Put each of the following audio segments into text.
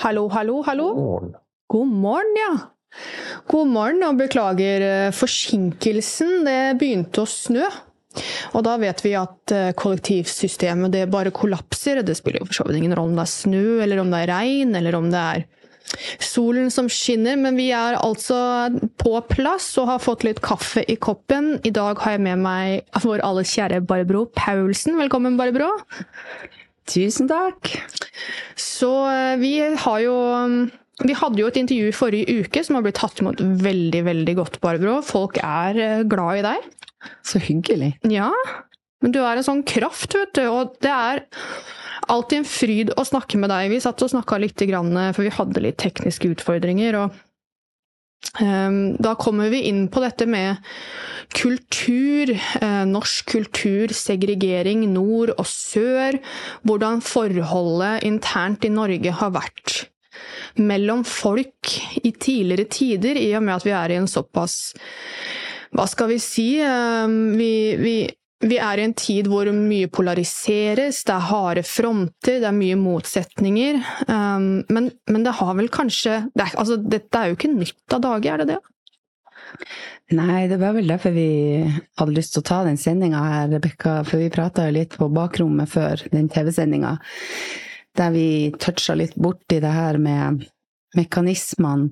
Hallo, hallo, hallo. God morgen, ja. God morgen, og beklager eh, forsinkelsen. Det begynte å snø. Og da vet vi at eh, kollektivsystemet det bare kollapser. Det spiller jo for så vidt ingen rolle om det er snø, eller om det er regn, eller om det er solen som skinner. Men vi er altså på plass og har fått litt kaffe i koppen. I dag har jeg med meg vår alles kjære Barbro Paulsen. Velkommen, Barbro. Tusen takk. Så eh, vi har jo vi hadde jo et intervju forrige uke som har blitt tatt imot veldig veldig godt, Barbro. Folk er eh, glad i deg. Så hyggelig. Ja, men du er en sånn kraft, vet du. Og det er alltid en fryd å snakke med deg. Vi satt og snakka litt, for vi hadde litt tekniske utfordringer. og da kommer vi inn på dette med kultur, eh, norsk kultur, segregering nord og sør. Hvordan forholdet internt i Norge har vært mellom folk i tidligere tider, i og med at vi er i en såpass Hva skal vi si? Vi, vi, vi er i en tid hvor mye polariseres, det er harde fronter, det er mye motsetninger. Men, men det har vel kanskje det er, altså, Dette er jo ikke nytt av dage, er det det? Nei, det var vel derfor vi hadde lyst til å ta den sendinga her, Rebekka. For vi prata jo litt på bakrommet før den TV-sendinga. Der vi toucha litt borti det her med mekanismene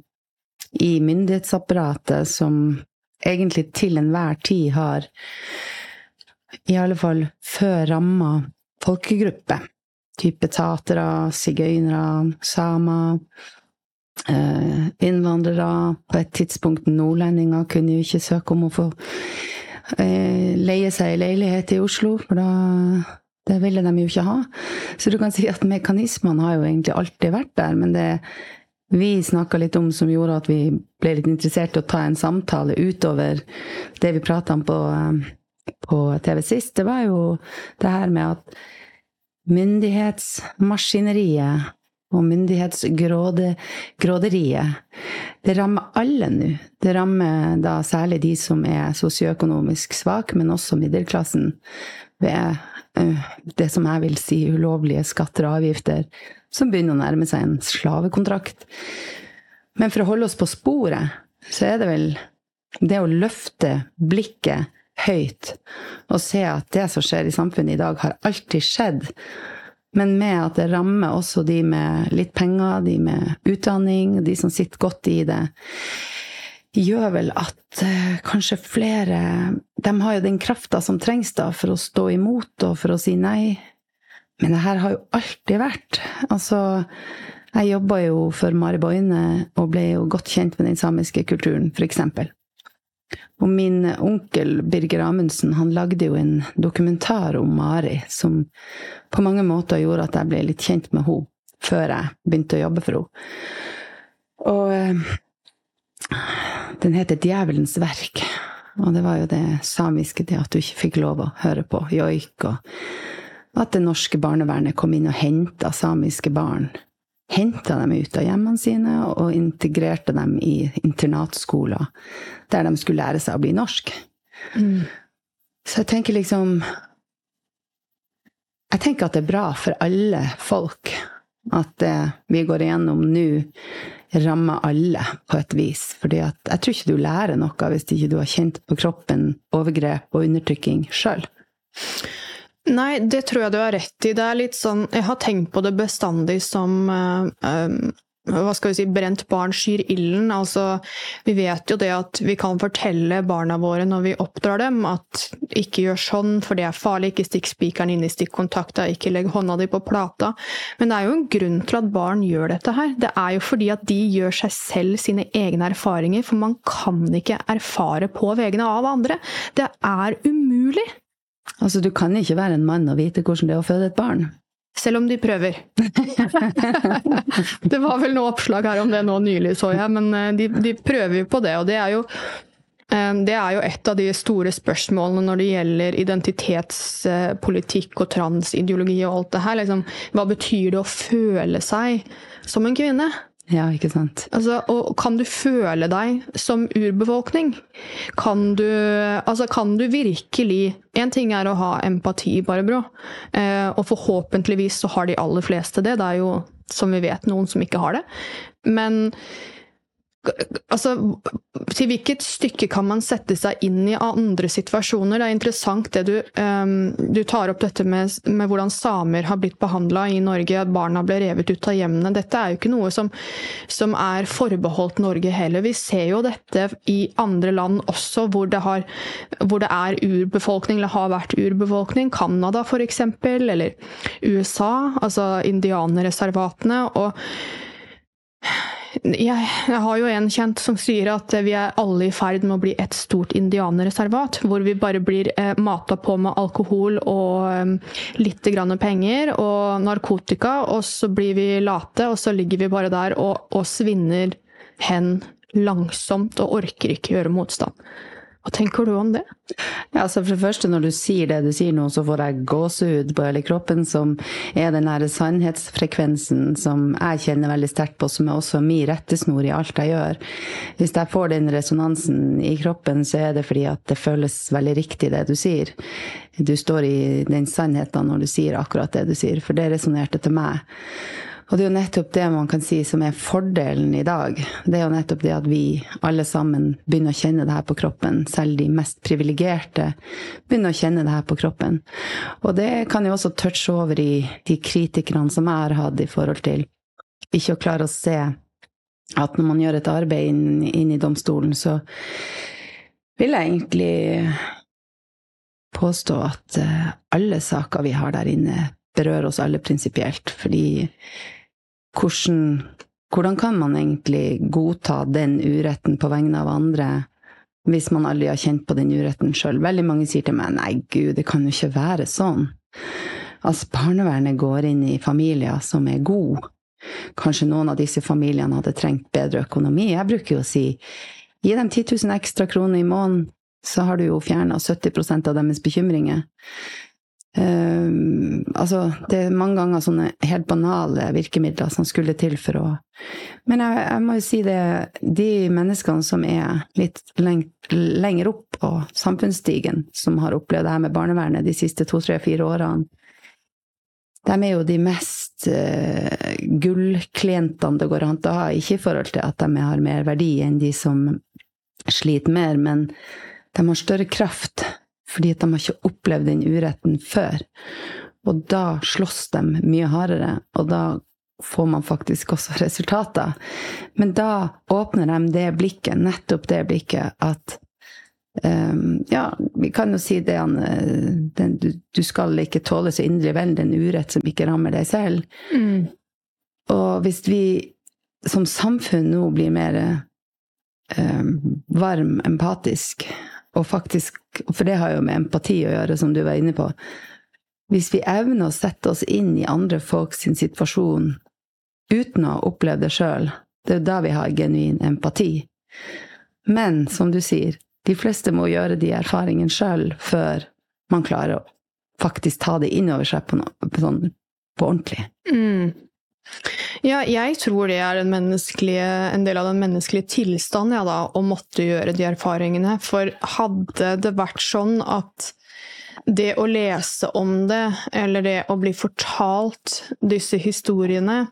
i myndighetsapparatet som egentlig til enhver tid har, i alle fall før ramma folkegrupper. Type tatere, sigøynere, samer Eh, innvandrere, på et tidspunkt nordlendinger, kunne jo ikke søke om å få eh, leie seg i leilighet i Oslo, for da det ville de jo ikke ha. Så du kan si at mekanismene har jo egentlig alltid vært der, men det vi snakka litt om som gjorde at vi ble litt interessert i å ta en samtale utover det vi prata om på, eh, på TV sist, det var jo det her med at myndighetsmaskineriet og myndighetsgråderiet. Det rammer alle nå. Det rammer da særlig de som er sosioøkonomisk svake, men også middelklassen. Ved uh, det som jeg vil si ulovlige skatter og avgifter, som begynner å nærme seg en slavekontrakt. Men for å holde oss på sporet, så er det vel det å løfte blikket høyt og se at det som skjer i samfunnet i dag, har alltid skjedd men med at det rammer også de med litt penger, de med utdanning, de som sitter godt i det, gjør vel at uh, kanskje flere De har jo den krafta som trengs da for å stå imot og for å si nei. Men det her har jo alltid vært. Altså, jeg jobba jo for Mari Boine og ble jo godt kjent med den samiske kulturen, eksempel. Og min onkel Birger Amundsen han lagde jo en dokumentar om Mari som på mange måter gjorde at jeg ble litt kjent med henne før jeg begynte å jobbe for henne. Og eh, den heter Djevelens verk. Og det var jo det samiske, det at du ikke fikk lov å høre på joik, og at det norske barnevernet kom inn og henta samiske barn henta dem ut av hjemmene sine og integrerte dem i internatskoler der de skulle lære seg å bli norsk. Mm. Så jeg tenker liksom Jeg tenker at det er bra for alle folk at det vi går igjennom nå, rammer alle på et vis. Fordi jeg tror ikke du lærer noe hvis ikke du har kjent på kroppen overgrep og undertrykking sjøl. Nei, det tror jeg du har rett i. Det er litt sånn Jeg har tenkt på det bestandig som um, hva skal vi si, brent barn skyr ilden. Altså, vi vet jo det at vi kan fortelle barna våre når vi oppdrar dem at ikke gjør sånn, for det er farlig, ikke stikk spikeren inn i stikkontakta, ikke legg hånda di på plata. Men det er jo en grunn til at barn gjør dette her. Det er jo fordi at de gjør seg selv sine egne erfaringer, for man kan ikke erfare på vegne av andre. Det er umulig. Altså, du kan ikke være en mann og vite hvordan det er å føde et barn. Selv om de prøver. det var vel noe oppslag her om det nå nylig, så jeg, men eh, de, de prøver jo på det. Og det er jo eh, det er jo et av de store spørsmålene når det gjelder identitetspolitikk og transideologi og alt det her. Liksom, hva betyr det å føle seg som en kvinne? Ja, ikke sant. Altså, og kan du føle deg som urbefolkning? Kan du, altså, kan du virkelig En ting er å ha empati, Barbro, eh, og forhåpentligvis så har de aller fleste det. Det er jo, som vi vet, noen som ikke har det. Men Altså, til hvilket stykke kan man sette seg inn i andre situasjoner? Det er interessant det du, um, du tar opp dette med, med, hvordan samer har blitt behandla i Norge, at barna ble revet ut av hjemmene. Dette er jo ikke noe som, som, er forbeholdt Norge heller. Vi ser jo dette i andre land også, hvor det, har, hvor det er urbefolkning, eller har vært urbefolkning. Canada f.eks., eller USA, altså indianerreservatene. og jeg, har jo en kjent som sier at vi er alle i ferd med å bli et stort indianerreservat. Hvor vi bare blir eh, mata på med alkohol og eh, litt grann penger og narkotika. Og så blir vi late, og så ligger vi bare der og, og svinner hen langsomt og orker ikke gjøre motstand. Hva tenker du om det? Ja, altså for det første, Når du sier det du sier nå, så får jeg gåsehud på hele kroppen, som er den nære sannhetsfrekvensen som jeg kjenner veldig sterkt på, som er også min rettesnor i alt jeg gjør. Hvis jeg får den resonansen i kroppen, så er det fordi at det føles veldig riktig, det du sier. Du står i den sannheten når du sier akkurat det du sier, for det resonnerte til meg. Og det er jo nettopp det man kan si som er fordelen i dag. Det er jo nettopp det at vi alle sammen begynner å kjenne det her på kroppen. Selv de mest privilegerte begynner å kjenne det her på kroppen. Og det kan jo også touche over i de kritikerne som jeg har hatt i forhold til ikke å klare å se at når man gjør et arbeid inn, inn i domstolen, så vil jeg egentlig påstå at eh, alle saker vi har der inne, berører oss alle prinsipielt. Fordi hvordan, hvordan kan man egentlig godta den uretten på vegne av andre hvis man aldri har kjent på den uretten sjøl? Veldig mange sier til meg nei, gud, det kan jo ikke være sånn. Altså, barnevernet går inn i familier som er gode. Kanskje noen av disse familiene hadde trengt bedre økonomi. Jeg bruker jo å si gi dem 10 000 ekstra kroner i måneden, så har du jo fjerna 70% av deres bekymringer. Um, altså, det er mange ganger sånne helt banale virkemidler som skulle til for å Men jeg, jeg må jo si det, de menneskene som er litt lengt, lenger opp på samfunnsstigen, som har opplevd det her med barnevernet de siste to, tre, fire årene, de er jo de mest uh, gullklientene det går an å ha. Ikke i forhold til at de har mer verdi enn de som sliter mer, men de har større kraft fordi at de har ikke opplevd den uretten før. Og da slåss de mye hardere, og da får man faktisk også resultater. Men da åpner de det blikket, nettopp det blikket, at um, Ja, vi kan jo si det, den, du, du, skal ikke tåle så inderlig vel den urett som ikke rammer deg selv. Mm. Og hvis vi som samfunn nå blir mer um, varm, empatisk, og faktisk For det har jo med empati å gjøre, som du var inne på. Hvis vi evner å sette oss inn i andre folks situasjon uten å ha opplevd det sjøl, det er da vi har genuin empati. Men som du sier, de fleste må gjøre de erfaringene sjøl før man klarer å faktisk ta det inn over seg på, noe, på, sånn, på ordentlig. Mm. Ja, jeg tror det er en, en del av den menneskelige tilstanden, ja, da, å måtte gjøre de erfaringene. For hadde det vært sånn at det å lese om det, eller det å bli fortalt disse historiene,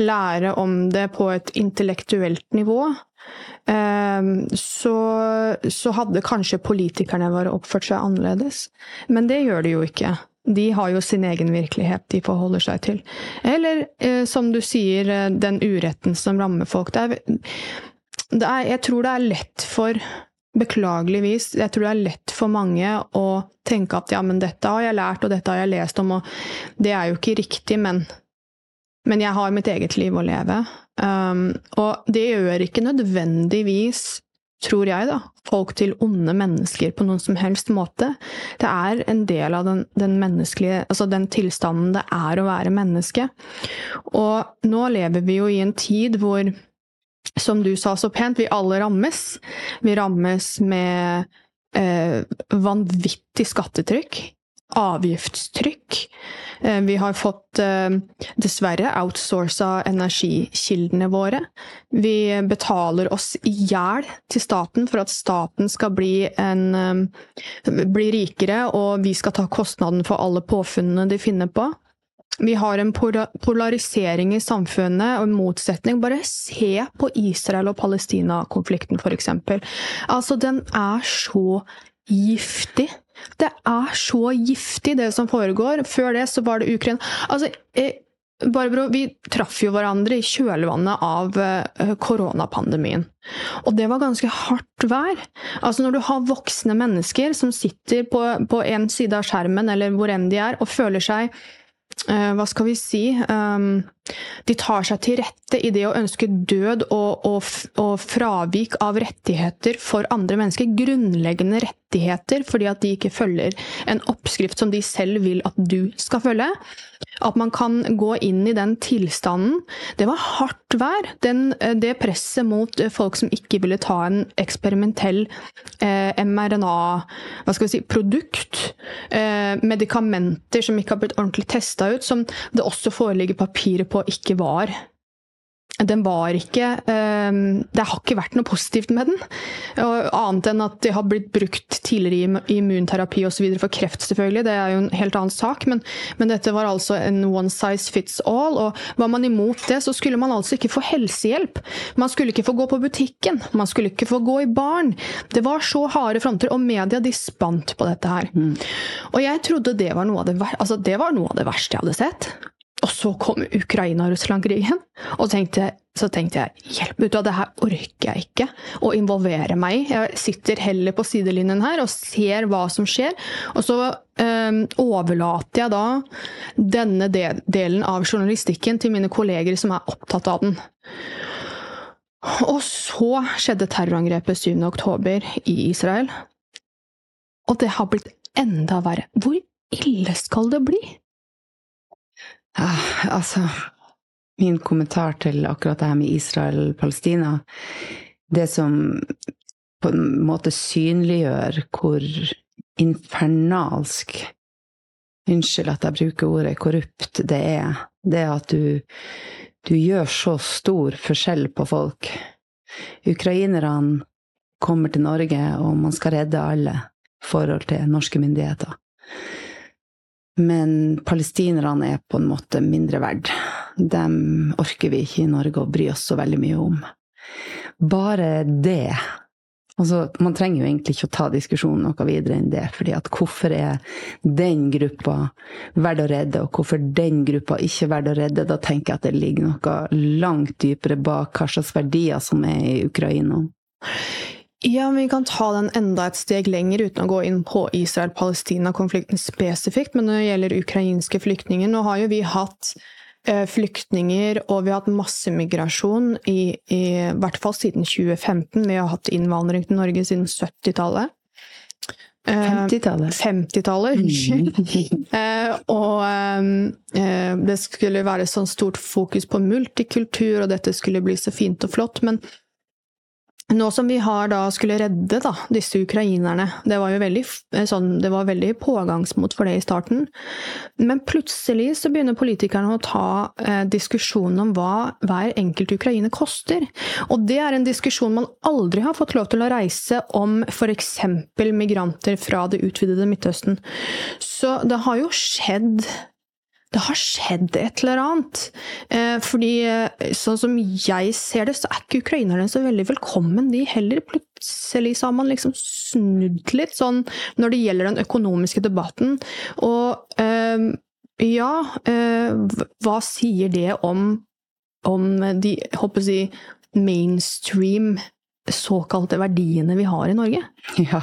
lære om det på et intellektuelt nivå, eh, så, så hadde kanskje politikerne våre oppført seg annerledes. Men det gjør de jo ikke. De har jo sin egen virkelighet de forholder seg til. Eller eh, som du sier, eh, den uretten som rammer folk. Det er, det er, jeg tror det er lett for Beklageligvis, jeg tror det er lett for mange å tenke at ja, men dette har jeg lært, og dette har jeg lest om, og det er jo ikke riktig, men, men jeg har mitt eget liv å leve. Um, og det gjør ikke nødvendigvis tror jeg, da, folk til onde mennesker på noen som helst måte. Det er en del av den, den, menneskelige Altså den tilstanden det er å være menneske. Og nå lever vi jo i en tid hvor, som du sa så pent, vi alle rammes. Vi rammes med eh, vanvittig skattetrykk. Avgiftstrykk. Eh, vi har fått eh, dessverre outsourca energikildene våre. Vi betaler oss i hjel til staten for at staten skal bli, en, bli rikere, og vi skal ta kostnaden for alle påfunnene de finner på. Vi har en polarisering i samfunnet og en motsetning. Bare se på Israel- og Palestina-konflikten, f.eks. Altså, den er så giftig. Det er så giftig, det som foregår. Før det så var det Ukraina Altså, eh, Barbro, vi traff jo hverandre i kjølvannet av eh, koronapandemien. Og det var ganske hardt vær. Altså når du har voksne mennesker som sitter på, på en side av skjermen, eller hvor enn de er, og føler seg uh, Hva skal vi si um, De tar seg til rette i det å ønske død og, og, og, fravik av rettigheter for andre mennesker. Grunnleggende rettigheter fordi at de ikke følger en oppskrift som de selv vil at du skal følge. At man kan gå inn i den tilstanden. Det var hardt vær. Den, eh, det presset mot eh, folk som ikke ville ta en eksperimentell eh, mRNA-produkt, si, eh, medikamenter som ikke har blitt ordentlig testa ut, som det også foreligger papirer på ikke var den var ikke ehm, Det har ikke vært noe positivt med den. Annet enn at det har blitt brukt tidligere i immunterapi osv. for kreft, selvfølgelig. Det er jo en helt annen sak. Men, men, dette var altså en one size fits all. Og var man imot det, så skulle man altså ikke få helsehjelp. Man skulle ikke få gå på butikken. Man skulle ikke få gå i baren. Det var så harde fronter. Og media de spant på dette her. Mm. Og jeg trodde det var det, altså, det var noe av det verste jeg hadde sett. Og så kom Ukraina-Russland-krigen, og tenkte, så tenkte jeg hjelp, ut av det her orker jeg ikke å involvere meg i. Jeg sitter heller på sidelinjen her og ser hva som skjer. Og så øh, overlater jeg da denne delen av journalistikken til mine kolleger som er opptatt av den. Og så skjedde terrorangrepet 7.10 i Israel. Og det har blitt enda verre. Hvor ille skal det bli? Ja, altså Min kommentar til akkurat det her med Israel-Palestina Det som på en måte synliggjør hvor infernalsk Unnskyld at jeg bruker ordet korrupt det er. Det at du, du gjør så stor forskjell på folk. Ukrainerne kommer til Norge, og man skal redde alle i forhold til norske myndigheter. Men palestinerne er på en måte mindre verd. Dem orker vi ikke i Norge å bry oss så veldig mye om. Bare det Altså, man trenger jo egentlig ikke å ta diskusjonen noe videre enn det. fordi at hvorfor er den gruppa verdt å redde, og hvorfor den gruppa ikke verdt å redde? Da tenker jeg at det ligger noe langt dypere bak hva slags verdier som er i Ukraina. Ja, men Vi kan ta den enda et steg lenger uten å gå inn på Israel-Palestina-konflikten spesifikt. Men når det gjelder ukrainske flyktninger, nå har jo vi hatt eh, flyktninger og vi har hatt massemigrasjon i, i, i hvert fall siden 2015. Vi har hatt innvandring til Norge siden 70-tallet. 50-tallet. 50-tallet, unnskyld. uh, og uh, det skulle være sånn stort fokus på multikultur, og dette skulle bli så fint og flott. Men nå som vi har da skulle redde da, disse ukrainerne, det var jo veldig, eh, sånn, det var veldig pågangsmot for det i starten, men plutselig så begynner politikerne å ta eh, diskusjonen om hva hver enkelt ukrainer koster. Og det er en diskusjon man aldri har fått lov til å reise om f.eks. migranter fra det utvidede Midtøsten. Så det har jo skjedd det har skjedd et eller annet. Eh, fordi eh, sånn som jeg ser det, så er ikke ukrainerne så veldig velkommen, de heller. Plutselig så har man liksom snudd litt sånn når det gjelder den økonomiske debatten. Og eh, ja, hva sier det om, om de, håper jeg, mainstream såkalte verdiene vi har i Norge? Ja,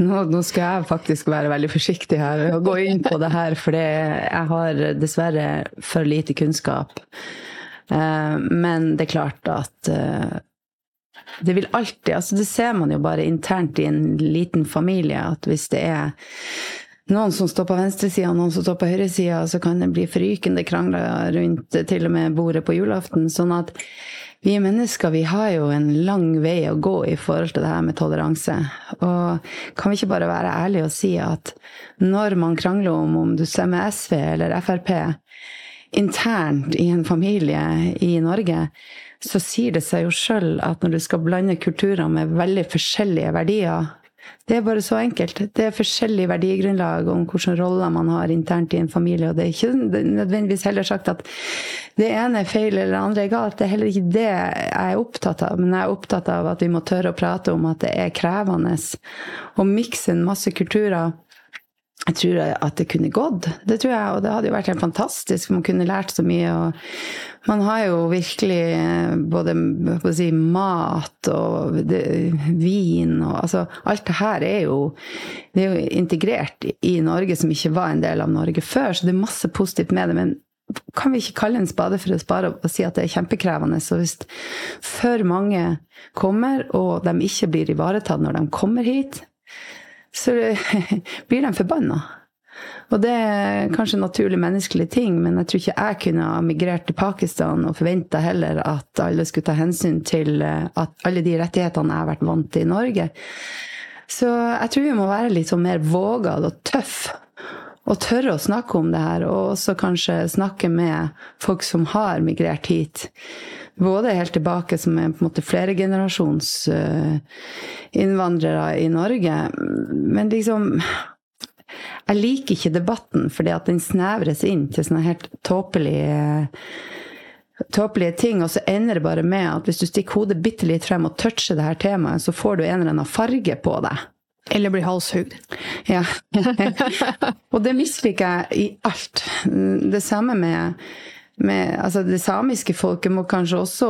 nå, nå, skal jeg faktisk være veldig forsiktig her og gå inn på det her, for jeg har dessverre for lite kunnskap. Eh, men det er klart at eh, det vil alltid altså Det ser man jo bare internt i en liten familie, at hvis det er noen som står på venstresida noen som står på høyresida, så kan det bli forrykende krangler rundt til og med bordet på julaften. Sånn at vi mennesker vi har jo en lang vei å gå i forhold til det her med toleranse. Og kan vi ikke bare være ærlige og si at når man krangler om om du stemmer SV eller Frp internt i en familie i Norge, så sier det seg jo sjøl at når du skal blande kulturer med veldig forskjellige verdier, det er bare så enkelt. Det er forskjellig verdigrunnlag om hvilke roller man har internt i en familie. Og det er ikke nødvendigvis heller sagt at det ene er feil eller det andre er galt. Det er heller ikke det jeg er opptatt av. Men jeg er opptatt av at vi må tørre å prate om at det er krevende å mikse en masse kulturer jeg tror at det kunne gått. Det tror jeg, og det hadde jo vært helt fantastisk. Man kunne lært så mye. og Man har jo virkelig eh, både si, mat og det, vin og altså Alt det her er jo, det er jo integrert i Norge som ikke var en del av Norge før, så det er masse positivt med det. men kan vi ikke kalle en spade for en spade og si at det er kjempekrevende? Så hvis for mange kommer, og de ikke blir ivaretatt når de kommer hit, så blir de forbanna. Og det er kanskje en naturlig menneskelig ting, men jeg tror ikke jeg kunne ha migrert til Pakistan og forventa heller at alle skulle ta hensyn til eh, at alle de rettighetene jeg har vært vant til i Norge. Så jeg tror vi må være litt sånn mer vågal og tøff. Og tørre å snakke om det her, og også kanskje snakke med folk som har migrert hit. Både helt tilbake som er på en måte flergenerasjons uh, innvandrere i Norge. Men liksom Jeg liker ikke debatten fordi at den snevres inn til sånne helt tåpelige tåpelige ting, og så ender det bare med at hvis du stikker hodet bitte litt frem og toucher det her temaet, så får du en eller annen farge på deg. Eller blir halshugd. Ja. og det misliker jeg i alt. Det samme med med, altså det samiske folket må kanskje også,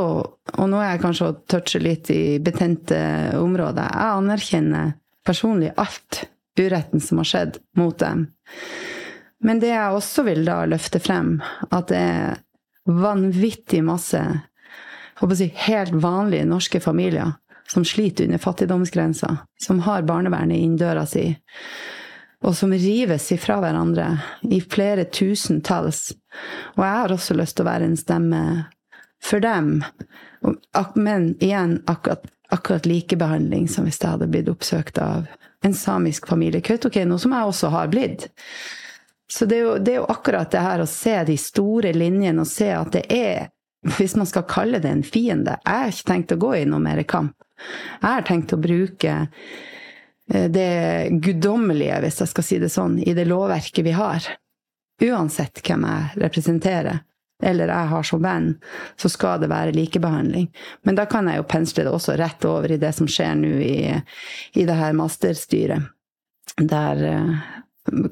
og nå er jeg kanskje å touche litt i betente områder, jeg anerkjenner personlig alt uretten som har skjedd mot dem. Men det jeg også vil da løfte frem, at det er vanvittig masse si, helt vanlige norske familier som sliter under fattigdomsgrensa, som har barnevernet inn døra si, og som rives ifra hverandre i flere tusentalls. Og jeg har også lyst til å være en stemme for dem. Men igjen akkurat, akkurat likebehandling som hvis jeg hadde blitt oppsøkt av en samisk familie. Kautokeino, som jeg også har blitt. Så det er, jo, det er, jo, akkurat det her å se de store linjene og se at det er, hvis man skal kalle det en fiende Jeg har ikke tenkt å gå i noe mer kamp. Jeg har tenkt å bruke det guddommelige, hvis jeg skal si det sånn, i det lovverket vi har. Uansett hvem jeg representerer, eller jeg har som venn, så skal det være likebehandling. Men da kan jeg jo pensle det også rett over i det som skjer nå i, i det her masterstyret. Der eh,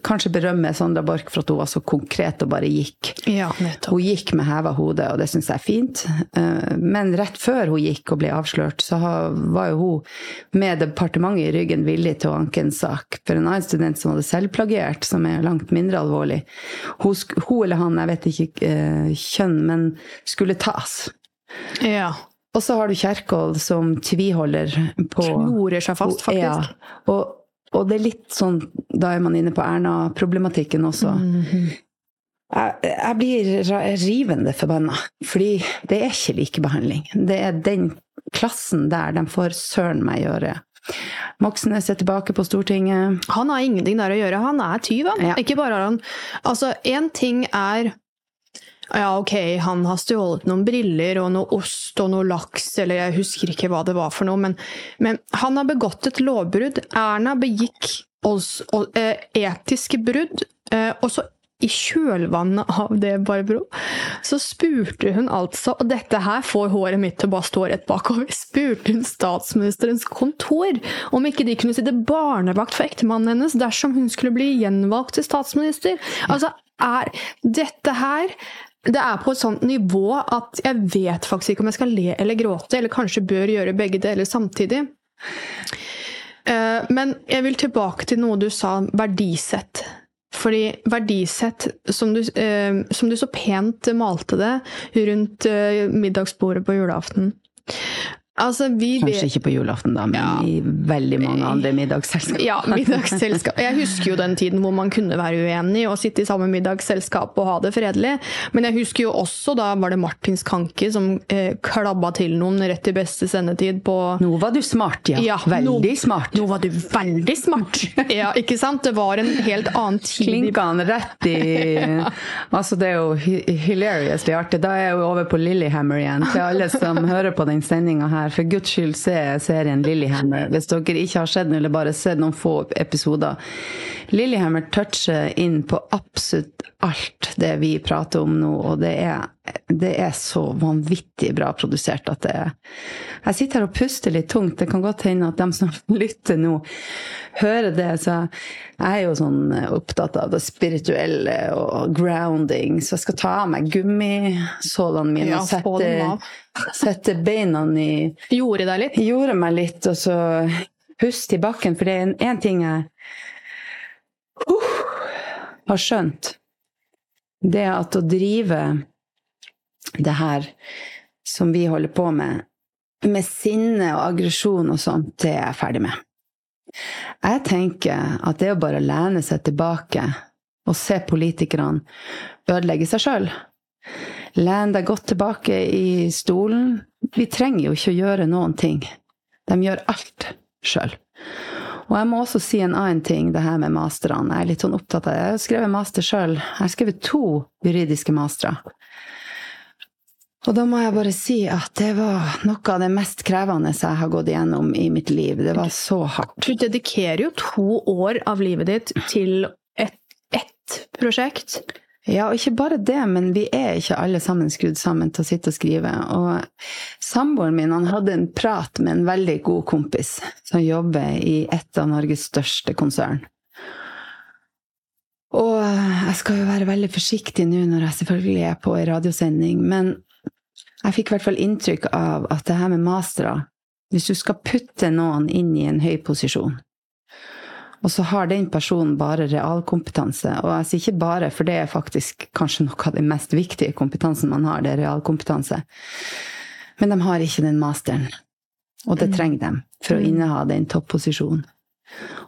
kanskje berømme Sondra Borch for at hun var så konkret og bare gikk. Ja, hun gikk med heva hode, og det syns jeg er fint. Eh, men rett før hun gikk og ble avslørt, så var jo hun med departementet i ryggen villig til å anke en sak for en annen student som hadde selvplagiert, som er langt mindre alvorlig. Hun, hun eller han, jeg vet ikke eh, kjønn, men skulle tas. Ja. Og så har du Kjerkol som tviholder på Klorer seg fast, faktisk. Ja, og og det er litt sånn Da er man inne på Erna-problematikken også. Mm -hmm. jeg, jeg, blir rivende forbanna, fordi det er ikke likebehandling. Det er den klassen der de får søren meg gjøre. Moxnes er tilbake på Stortinget. Han har ingenting der å gjøre. Han er tyv, han. Ja. Ikke bare har han Altså, én ting er ja, ok, han har stjålet noen briller og noe ost og noe laks, eller jeg husker ikke hva det var for noe, men, men han har begått et lovbrudd. Erna begikk oss, og, eh, etiske brudd, eh, og så i kjølvannet av det, Barbro, så spurte hun altså, og dette her får håret mitt til å bare stå rett bakover, spurte hun statsministerens kontor om ikke de kunne sitte barnevakt for ektemannen hennes dersom hun skulle bli gjenvalgt til statsminister. Altså, er dette her det er på et sånt nivå at jeg vet faktisk ikke om jeg skal le eller gråte, eller kanskje bør gjøre begge deler samtidig. Eh, men jeg vil tilbake til noe du sa, verdisett. Fordi verdisett, som du, eh, som du så pent malte det rundt eh, middagsbordet på julaften Altså, vi Kanskje ikke på julaften, da, men Ja. i veldig mange andre middagsselskap. Ja, middagsselskap. Jeg husker jo den tiden hvor man kunne være uenig og sitte i samme middagsselskap og ha det fredelig. Men jeg husker jo også da var det Martins Kanke som eh, klabba til noen rett i beste sendetid på Nå var du smart, ja. Ja, veldig nå- smart. Nå var du veldig smart! Ja, ikke sant? Det var en helt annen tid. Klinka han rett i Altså, det er jo hilariously artig. Da er jeg jo over på Lillyhammer igjen. Til alle som hører på den sendinga her, for guds skyld se serien Lillyhammer. Hvis dere ikke har sett den, eller bare sett noen få episoder. Lillyhammer toucher inn på absolutt alt det vi prater om nå, og det er, det er så vanvittig bra produsert at det Jeg sitter her og puster litt tungt. Det kan godt hende at de som lytter nå, hører det. Så jeg er jo sånn opptatt av det spirituelle og grounding, så jeg skal ta av meg gummisålene mine Ja, og sette, sette beina i Gjorde deg litt? gjorde meg litt, og så puste i bakken. For det er en, en ting jeg uh, har skjønt. Det at å drive det her som vi holder på med, med sinne og aggresjon og sånt, det er jeg ferdig med. Jeg tenker at det å bare lene seg tilbake og se politikerne ødelegge seg sjøl Len deg godt tilbake i stolen. Vi trenger jo ikke å gjøre noen ting. De gjør alt sjøl. Og jeg må også si en annen ting, det her med masterne. Jeg er litt sånn opptatt av det. Jeg har skrevet master sjøl. Jeg har skrevet to juridiske mastere. Og da må jeg bare si at det var noe av det mest krevende jeg har gått igjennom i mitt liv. Det var så hardt. Du dedikerer jo to år av livet ditt til ett et prosjekt. Ja, og ikke bare det, men vi er ikke alle sammen skrudd sammen til å sitte og skrive. Og samboeren min han hadde en prat med en veldig god kompis som jobber i et av Norges største konsern. Og jeg skal jo være veldig forsiktig nå når jeg selvfølgelig er på ei radiosending, men jeg fikk i hvert fall inntrykk av at det her med mastere Hvis du skal putte noen inn i en høy posisjon, og så har den personen bare realkompetanse. Og jeg sier ikke bare, for det er faktisk kanskje noe av den mest viktige kompetansen man har, det er realkompetanse. Men de har ikke den masteren. Og det trenger de for å inneha den topposisjonen.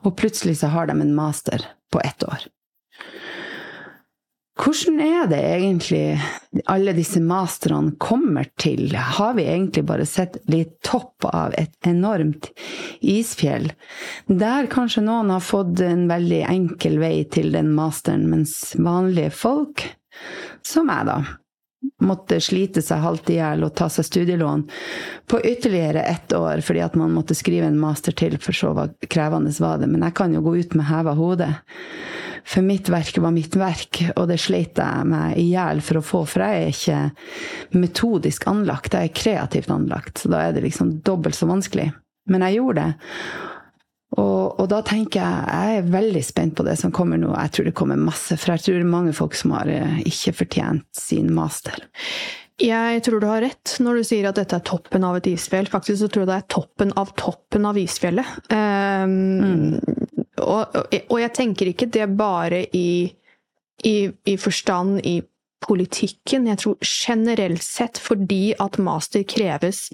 Og plutselig så har de en master på ett år. Hvordan er det egentlig alle disse masterne kommer til? Har vi egentlig bare sett litt topp av et enormt isfjell? Der kanskje noen har fått en veldig enkel vei til den masteren, mens vanlige folk, som meg, da, måtte slite seg halvt i hjel og ta seg studielån på ytterligere ett år fordi at man måtte skrive en master til, for så krevende var det. Men jeg kan jo gå ut med heva hode. For mitt verk var mitt verk, og det sleit jeg meg i hjel for å få. For jeg er ikke metodisk anlagt, jeg er kreativt anlagt. Så da er det liksom dobbelt så vanskelig. Men jeg gjorde det. Og, og, da tenker jeg jeg er veldig spent på det som kommer nå. Jeg tror det kommer masse, for jeg tror det er mange folk som har eh, ikke fortjent sin master. Jeg tror du har rett når du sier at dette er toppen av et isfjell. Faktisk så tror jeg det er toppen av toppen av isfjellet. Um, mm. og, og, jeg tenker ikke det bare i, i, i forstand i politikken. Jeg tror generelt sett fordi at master kreves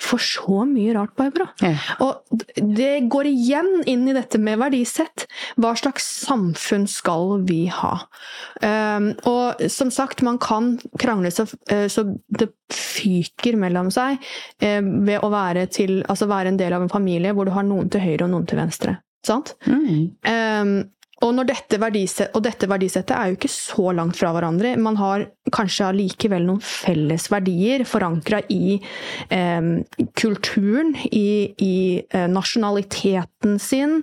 for så mye rart, Barbara. Ja. Og det går igjen inn i dette med verdisett. Hva slags samfunn skal vi ha? Um, og som sagt, man kan krangle så, så det fyker mellom seg uh, ved å være, til, altså være en del av en familie hvor du har noen til høyre og noen til venstre. Sant? Mm. Um, og, dette og dette verdisettet er jo ikke så langt fra hverandre. Man har kanskje allikevel noen felles verdier forankra i eh, kulturen, i, i eh, nasjonaliteten sin.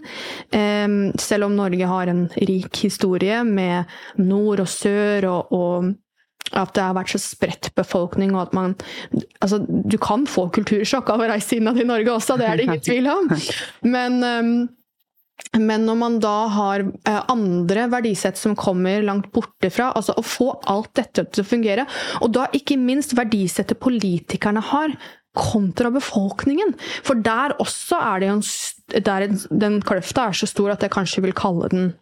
Eh, selv om Norge har en rik historie med nord og sør og, og at det har vært så spredt befolkning, og at man Altså, du kan få kultursjokk av å reise innad i Norge også, det er det ingen tvil om. Men um, men når man da har eh, andre verdisett som kommer langt borte fra, altså å få alt dette til å fungere, og da ikke minst verdisettet politikerne har, kontra befolkningen. For der også er det en der Den kløfta er så stor at jeg kanskje vil kalle den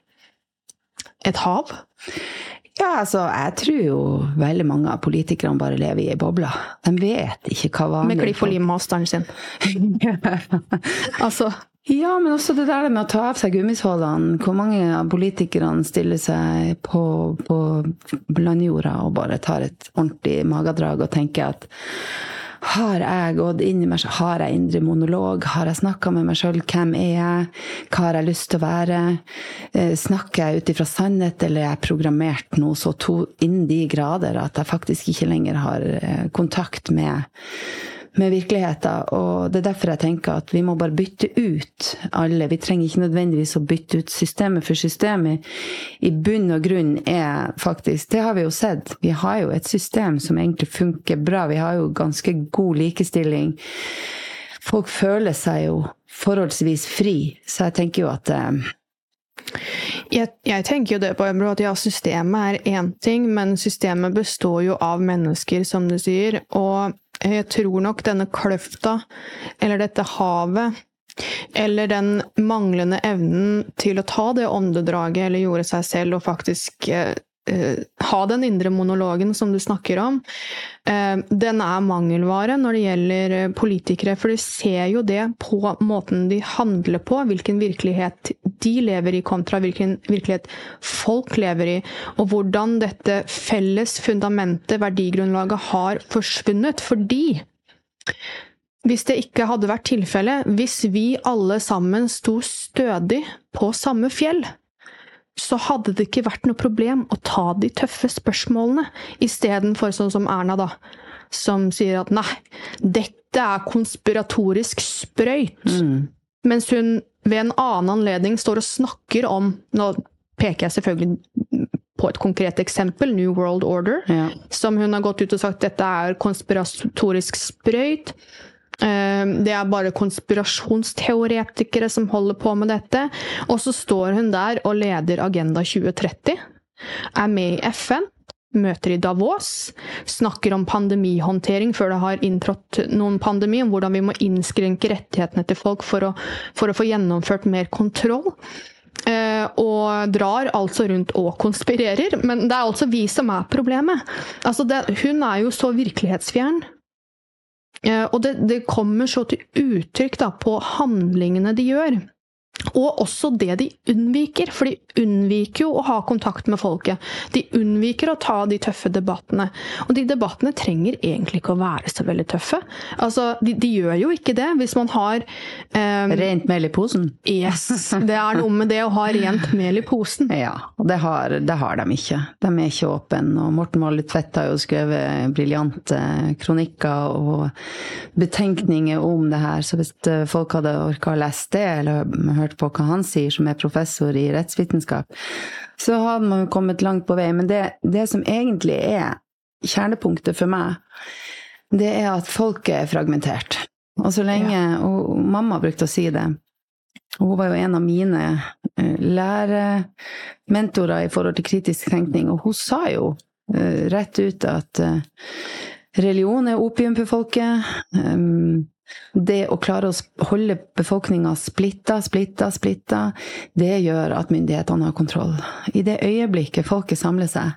et hav. Ja, altså, jeg tror jo veldig mange av politikerne bare lever i ei boble. De vet ikke hva vanlige Med klipp og lim-masteren sin. altså Ja, men også det der med å ta av seg gummisålene. Hvor mange av politikerne stiller seg på, på landjorda og bare tar et ordentlig magedrag og tenker at har jeg gått inn i meg selv? Har jeg indre monolog? Har jeg snakka med meg sjøl? Hvem er jeg? Hva har jeg lyst til å være? Eh, snakker jeg ut ifra sannhet, eller er jeg programmert noe så to inn de grader at jeg faktisk ikke lenger har eh, kontakt med med virkeligheten. Og det er derfor jeg tenker at vi må bare bytte ut alle. Vi trenger ikke nødvendigvis å bytte ut systemet, for systemet i bunn og grunn er faktisk Det har vi jo sett. Vi har jo et system som egentlig funker bra. Vi har jo ganske god likestilling. Folk føler seg jo forholdsvis fri, så jeg tenker jo at eh, jeg, jeg, tenker jo det på at ja, systemet er én ting, men systemet består jo av mennesker, som du sier. Og jeg tror nok denne kløfta, eller dette havet, eller den manglende evnen til å ta det åndedraget eller gjorde seg selv og faktisk eh, ha den indre monologen som du snakker om, eh, den er mangelvare når det gjelder eh, politikere. For de ser jo det på måten de handler på, hvilken virkelighet de lever i kontra hvilken virkelighet folk lever i. Og hvordan dette felles fundamentet, verdigrunnlaget, har forsvunnet. Fordi hvis det ikke hadde vært tilfellet, hvis vi alle sammen sto stødig på samme fjell, så hadde det ikke vært noe problem å ta de tøffe spørsmålene, istedenfor sånn som Erna, da, som sier at nei, dette er konspiratorisk sprøyt. Mm. Mens hun ved en annen anledning står og snakker om Nå peker jeg selvfølgelig på et konkret eksempel, New World Order, ja. som hun har gått ut og sagt dette er konspiratorisk sprøyt. Ehm, det er bare konspirasjonsteoretikere som holder på med dette. Og så står hun der og leder Agenda 2030. Er med i FN. Møter i Davos. Snakker om pandemihåndtering før det har inntrådt noen pandemi. Om hvordan vi må innskrenke rettighetene til folk for å, for å få gjennomført mer kontroll. Uh, og drar altså rundt og konspirerer. Men det er altså vi som er problemet. Altså det, hun er jo så virkelighetsfjern. Eh, og det, det, kommer så til uttrykk da, på handlingene de gjør. Og også det de unnviker, for de unnviker jo å ha kontakt med folket. De unnviker å ta de tøffe debattene. Og de debattene trenger egentlig ikke å være så veldig tøffe. Altså, de, de gjør jo ikke det. Hvis man har um, Rent mel i posen? Yes. Det er noe med det å ha rent mel i posen. Ja, og det har, det har de ikke. De er ikke åpne. Og Morten Molly Tvedt har jo skrevet briljante kronikker og betenkninger om det her, så hvis eh, folk hadde orka å lese det, eller hørt hørt på hva han sier, som er professor i rettsvitenskap, så hadde man kommet langt på vei. Men det, det som egentlig er kjernepunktet for meg, det er at folket er fragmentert. Og så lenge Og mamma brukte å si det. Hun var jo en av mine eh, lærementorer i forhold til kritisk tenkning, og hun sa jo eh, rett ut at eh, religion er opium for folket. Det å klare å holde befolkninga splitta, splitta, splitta, det gjør at myndighetene har kontroll. I det øyeblikket folket samler seg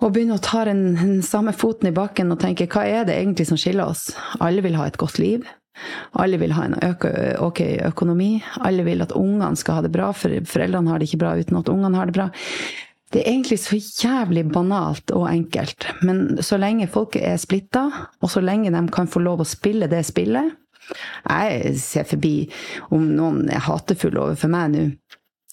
og begynner å ta den, samme foten i bakken og tenke hva er det egentlig som skiller oss? Alle vil ha et godt liv. Alle vil ha en ok økonomi. Alle vil at ungene skal ha det bra, for foreldrene har det ikke bra uten at ungene har det bra. Det er egentlig så jævlig banalt og enkelt. Men så lenge folket er splitta, og så lenge de kan få lov å spille det spillet Jeg ser forbi om noen er hatefulle overfor meg nå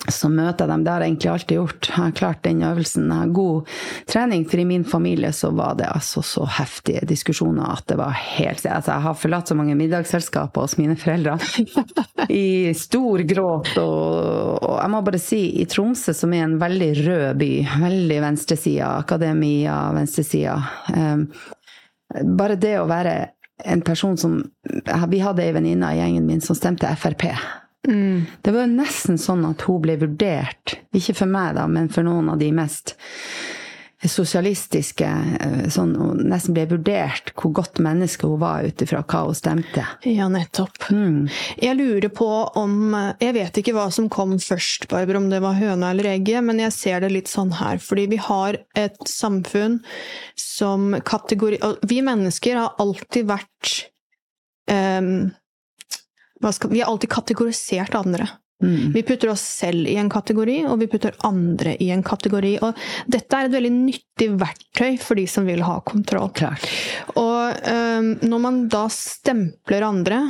så møter jeg dem. Det har jeg egentlig alltid gjort. Jeg har klart den øvelsen. Jeg har god trening, for i min familie så var det altså så heftige diskusjoner at det var helt altså Jeg har forlatt så mange middagsselskaper hos mine foreldre i stor gråt. Og, og, jeg må bare si, i Tromsø, som er en veldig rød by, veldig venstresida, akademia, venstresida um, Bare det å være en person som Vi hadde ei venninne i gjengen min som stemte Frp. Mm. Det var nesten sånn at hun ble vurdert, ikke for meg, da, men for noen av de mest sosialistiske eh, sånn, Hun nesten ble vurdert hvor godt menneske hun var ut ifra hva hun stemte. Ja, nettopp. Mm. Jeg lurer på om Jeg vet ikke hva som kom først, Barbara, om det var høna eller egget, men jeg ser det litt sånn her. Fordi vi har et samfunn som kategori... Vi mennesker har alltid vært um, skal, Vi har alltid kategorisert andre. Mm. Vi putter oss selv i en kategori, og vi putter andre i en kategori. Og dette er et veldig nyttig verktøy for de som vil ha kontroll. Klart. Og um, når man da stempler andre,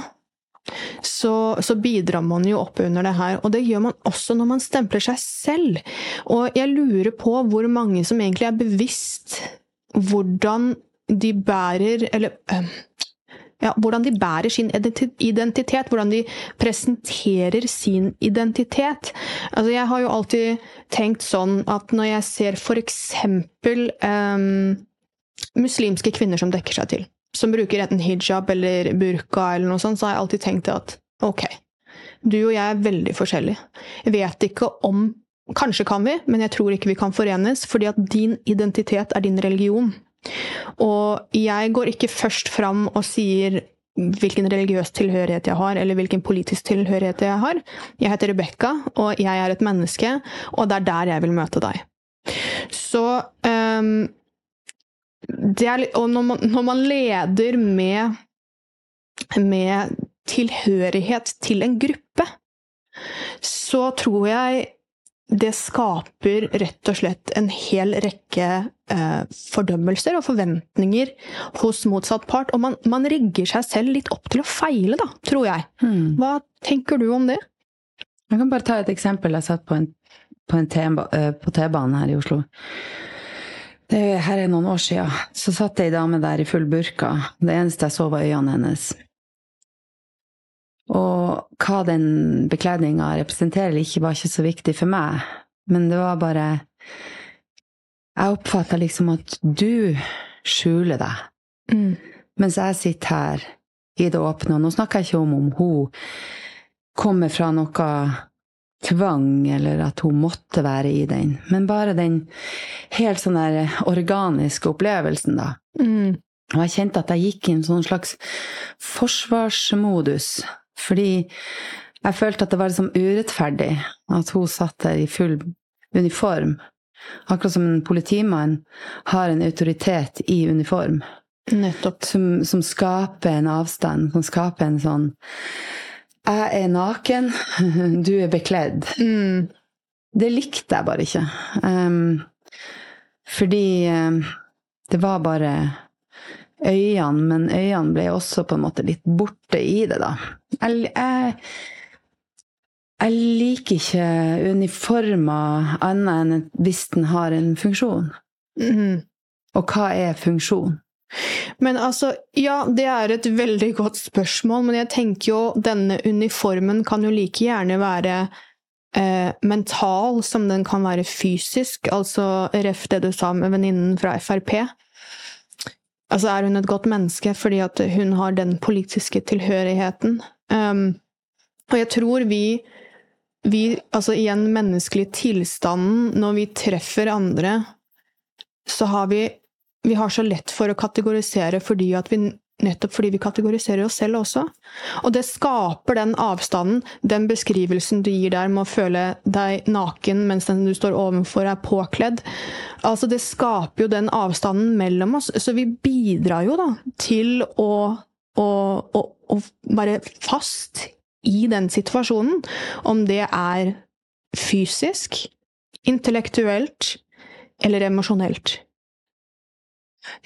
så, så, bidrar man jo opp under det her. Og det gjør man også når man stempler seg selv. Og jeg lurer på hvor mange som egentlig er bevisst hvordan de bærer Eller um, ja, hvordan de bærer sin identitet, hvordan de presenterer sin identitet. Altså, jeg har jo alltid tenkt sånn at når jeg ser f.eks. Um, muslimske kvinner som dekker seg til, som bruker enten hijab eller burka eller noe sånt, så har jeg alltid tenkt at ok, du og jeg er veldig forskjellige. Jeg vet ikke om Kanskje kan vi, men jeg tror ikke vi kan forenes, fordi at din identitet er din religion. Og jeg går ikke først fram og sier hvilken religiøs tilhørighet jeg har, eller hvilken politisk tilhørighet jeg har. Jeg heter Rebekka, og jeg er et menneske, og det er der jeg vil møte deg. Så um, er, Og når man, når man leder med, med tilhørighet til en gruppe, så tror jeg det skaper rett og slett en hel rekke eh, fordømmelser og forventninger hos motsatt part. Og man, man, rigger seg selv litt opp til å feile, da, tror jeg. Hmm. Hva tenker du om det? Jeg kan bare ta et eksempel. Jeg satt på, en, på, en eh, på T-banen her i Oslo. Det her er noen år siden. Så satt ei dame der i full burka. Det eneste jeg så, var øynene hennes. Og hva den bekledninga representerer eller ikke, var ikke så viktig for meg. Men det var bare Jeg oppfatta liksom at du skjuler deg. Mm. Mens jeg sitter her i det åpne, og nå snakker jeg ikke om om hun kommer fra noe tvang, eller at hun måtte være i den, men bare den helt sånn der organiske opplevelsen, da. Mm. Og jeg kjente at jeg gikk i en sånn slags forsvarsmodus fordi jeg følte at det var liksom urettferdig at hun satt der i full uniform. Akkurat som en politimann har en autoritet i uniform. Nettopp. Som, som skaper en avstand, som skaper en sånn Jeg er naken, du er bekledd. Mm. Det likte jeg bare ikke. Um, fordi um, det var bare øynene, men øynene ble også på en måte litt borte i det, da. Jeg, jeg, jeg liker ikke uniformer annet enn hvis den har en funksjon. Mm. Og hva er funksjon? Men altså, ja, det er et veldig godt spørsmål, men jeg tenker jo denne uniformen kan jo like gjerne være eh, mental som den kan være fysisk, altså ref det du sa med venninnen fra Frp. Altså, er hun et godt menneske fordi at hun har den politiske tilhørigheten? Um, og jeg tror vi, vi Altså, i en menneskelig tilstand, når vi treffer andre, så har vi Vi har så lett for å kategorisere fordi at vi Nettopp fordi vi kategoriserer oss selv også. Og det skaper den avstanden, den beskrivelsen du gir der med å føle deg naken mens den du står overfor er påkledd. Altså Det skaper jo den avstanden mellom oss. Så vi bidrar jo da til å, å, å, å være fast i den situasjonen. Om det er fysisk, intellektuelt eller emosjonelt.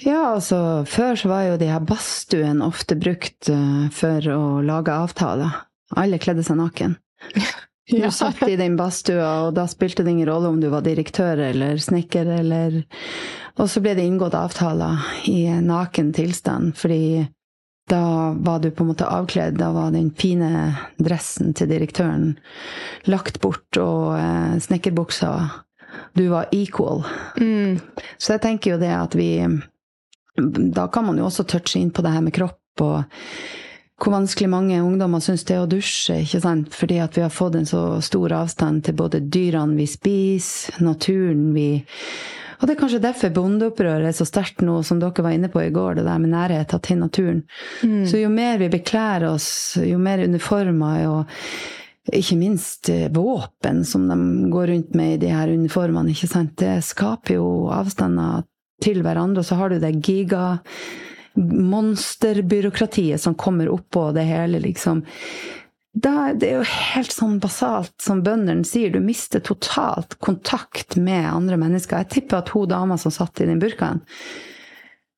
Ja, altså før så var jo de her badstuene ofte brukt uh, for å lage avtaler. Alle kledde seg naken. Du satt i den badstua, og da spilte det ingen rolle om du var direktør eller snekker eller Og så ble det inngått avtaler i naken tilstand, fordi da var du på en måte avkledd. Da var den fine dressen til direktøren lagt bort, og uh, snekkerbuksa Du var equal. Mm. Så jeg tenker jo det at vi da kan man jo også touche inn på det her med kropp, og hvor vanskelig mange ungdommer syns det er å dusje, ikke sant? Fordi at vi har fått en så stor avstand til både dyrene vi spiser, naturen vi Og det er kanskje derfor bondeopprøret er så sterkt nå, som dere var inne på i går, det der med nærhet til naturen. Mm. Så jo mer vi bekler oss, jo mer uniformer og ikke minst eh, våpen som de går rundt med i de her uniformene, ikke sant? det skaper jo avstander til hverandre. Og så har du det giga monsterbyråkratiet som kommer oppå det hele, liksom. Da, det er jo helt sånn basalt som bøndene sier, du mister totalt kontakt med andre mennesker. Jeg tipper at hun dama som satt i den burkaen,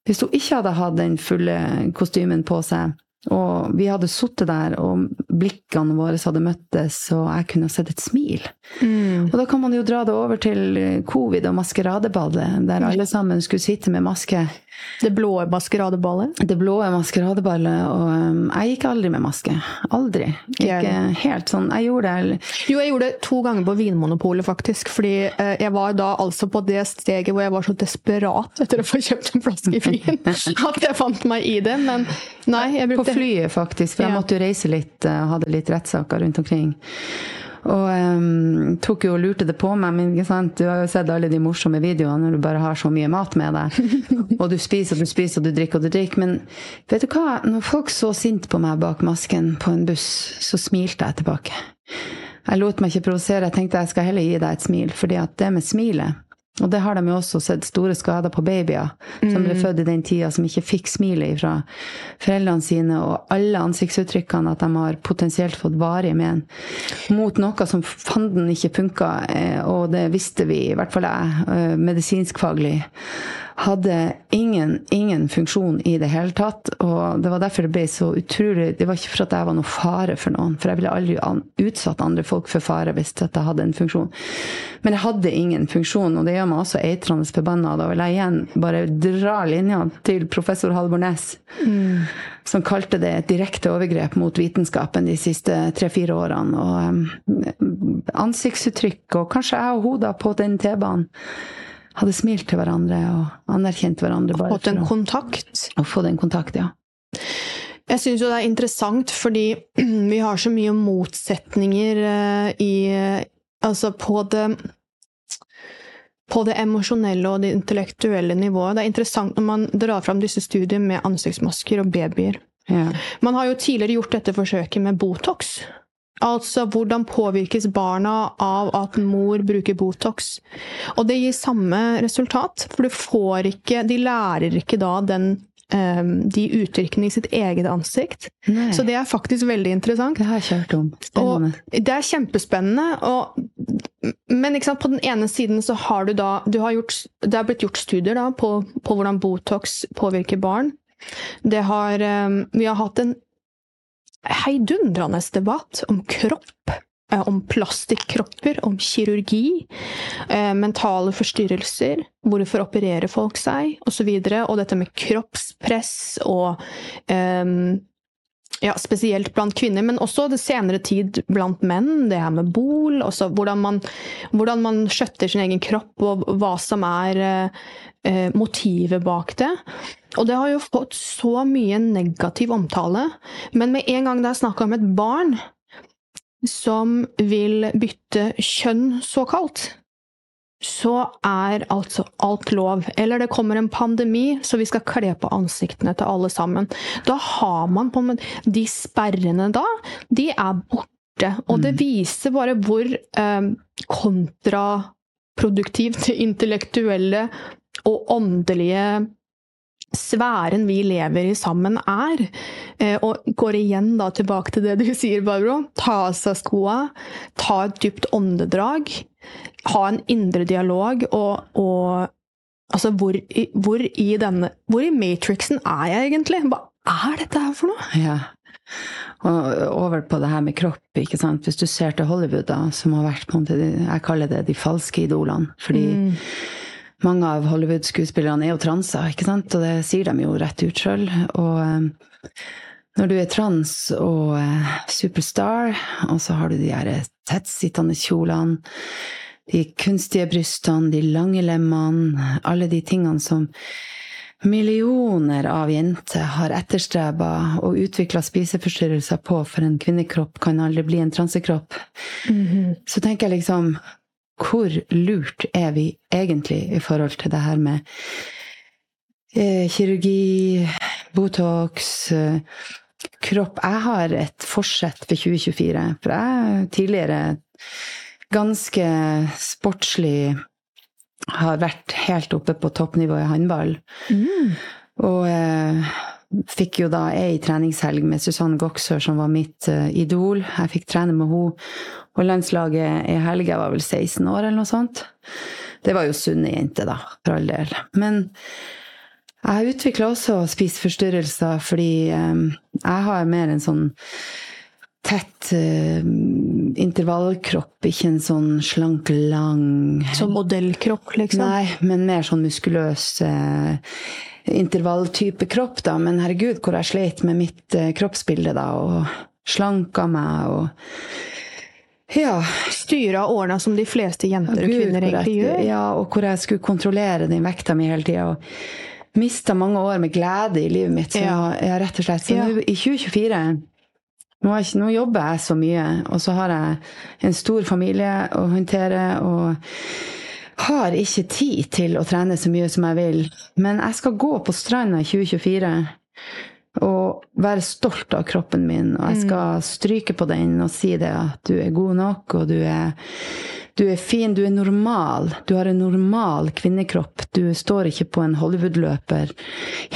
hvis hun ikke hadde hatt den fulle kostymen på seg, og vi hadde sittet der, og blikkene våre hadde møttes, og jeg kunne sett et smil. Mm. Og da kan man jo dra det over til covid og maskeradeballet, der alle sammen skulle sitte med maske. Det blå maskeradeballet? Det blå maskeradeballet. Og um, jeg gikk aldri med maske. Aldri. Ikke helt sånn. Jeg gjorde det Jo, jeg gjorde det to ganger på Vinmonopolet, faktisk. Fordi uh, jeg var da altså på det steget hvor jeg var så desperat etter å få kjøpt en flaske vin at jeg fant meg i det. Men nei, jeg brukte På flyet, faktisk. For jeg måtte jo reise litt, uh, hadde litt rettssaker rundt omkring. Og um, tok jo og lurte det på meg, men ikke sant? du har jo sett alle de morsomme videoene når du bare har så mye mat med deg. og du spiser og du spiser og du drikker og du drikker. Men vet du hva? Når folk så sint på meg bak masken på en buss, så smilte jeg tilbake. Jeg lot meg ikke provosere. Jeg tenkte jeg skal heller gi deg et smil. fordi at det med smilet og det har de jo også sett store skader på babyer som ble mm. født i den tida, som ikke fikk smilet fra foreldrene sine, og alle ansiktsuttrykkene at de har potensielt fått varige men mot noe som fanden ikke funka, eh, og det visste vi, i hvert fall jeg, eh, medisinskfaglig hadde ingen, ingen funksjon i det hele tatt. Og det var derfor det ble så utrolig Det var ikke for at jeg var noe fare for noen, for jeg ville aldri utsatt andre folk for fare hvis jeg hadde en funksjon. Men jeg hadde ingen funksjon, og det gjør meg også eitrende forbanna. Da vil jeg igjen bare dra linja til professor Halvor Næss, mm. som kalte det et direkte overgrep mot vitenskapen de siste tre-fire årene. Og um, ansiktsuttrykk, og kanskje jeg og hun da på den T-banen hadde smilt til hverandre og anerkjent hverandre. Og fått en kontakt. Og fått en kontakt, ja. Jeg syns jo det er interessant fordi vi har så mye motsetninger eh, i Altså på det på det emosjonelle og det intellektuelle nivået. Det er interessant når man drar fram disse studiene med ansiktsmasker og babyer. Ja. Man har jo tidligere gjort dette forsøket med Botox. Altså hvordan påvirkes barna av at mor bruker Botox? Og det gir samme resultat, for du får ikke De lærer ikke da den um, de uttrykkene i sitt eget ansikt. Nei. Så det er faktisk veldig interessant. Det har jeg kjørt om. Det er kjempespennende. Og, men sant, på den ene siden så har du da du har gjort, Det har blitt gjort studier da, på, på hvordan Botox påvirker barn. Det har, um, vi har hatt en heidundrende debatt om kropp. Eh, om plastikkropper, om kirurgi, eh, mentale forstyrrelser, hvorfor opererer folk seg, osv. Og, så og dette med kroppspress og um, ja, spesielt blant kvinner, men også det senere tid blant menn. Det her med bol, hvordan man, hvordan man skjøtter sin egen kropp, og hva som er eh, motivet bak det. Og det har jo fått så mye negativ omtale. Men med en gang det er snakk om et barn som vil bytte kjønn, såkalt, så er altså alt lov. Eller det kommer en pandemi, så vi skal kle på ansiktene til alle sammen. Da har man på med De sperrene da, de er borte. Og det mm. viser bare hvor eh, kontraproduktivt det intellektuelle og åndelige sfæren vi lever i sammen, er. Eh, og går igjen da tilbake til det du sier, Barbro. Ta av seg skoa, ta et dypt åndedrag. Ha en indre dialog og, og Altså, hvor, hvor, i denne Hvor i matrixen er jeg egentlig? Hva er dette her for noe? Ja. Og over på det her med kropp. ikke sant? Hvis du ser til Hollywood, da, som har vært på en måte, Jeg kaller det de falske idolene. Fordi mm mange av Hollywood-skuespillerne er jo transer, ikke sant? og det sier de jo rett ut sjøl. Og eh, når du er trans og eh, superstar, og så har du de her tettsittende kjolene, de kunstige brystene, de lange lemmene, alle de tingene som millioner av jenter har etterstreba og utvikla spiseforstyrrelser på, for en kvinnekropp kan aldri bli en transekropp, mm -hmm. så tenker jeg liksom hvor lurt er vi egentlig i forhold til det her med eh, kirurgi, Botox, eh, kropp Jeg har et forsett for 2024. For jeg er tidligere ganske sportslig har vært helt oppe på toppnivå i håndball. Mm. Og eh, fikk jo da ei treningshelg med Susanne Goksør, som var mitt eh, idol. Jeg fikk trene med henne. Og landslaget i helga var vel 16 år, eller noe sånt. Det var jo sunne jenter, da, for all del. Men jeg utvikla også spiseforstyrrelser fordi eh, jeg har mer en sånn tett uh, intervallkropp, ikke en sånn slank, lang Som modellkropp, liksom? Nei, men mer sånn muskuløs eh, intervalltype kropp, da. Men herregud, hvor jeg sleit med mitt eh, kroppsbilde, da, og slanka meg og Ja. Styra og ordna som de fleste jenter og Gud, kvinner egentlig gjør. Ja, og hvor jeg skulle kontrollere den vekta mi hele tida. Mista mange år med glede i livet mitt. Så Ja. ja, rett og slett. Så Ja. nå i 2024 nå, jeg nå jobber jeg så mye, og så har jeg en stor familie å håndtere. og har ikke tid til å trene så mye som jeg vil. Men jeg skal gå på stranda i 2024 og være stolt av kroppen min. Og jeg skal stryke på den og si det at du er god nok, og du er, du er fin, du er normal. Du har en normal kvinnekropp. Du står ikke på en Hollywood-løper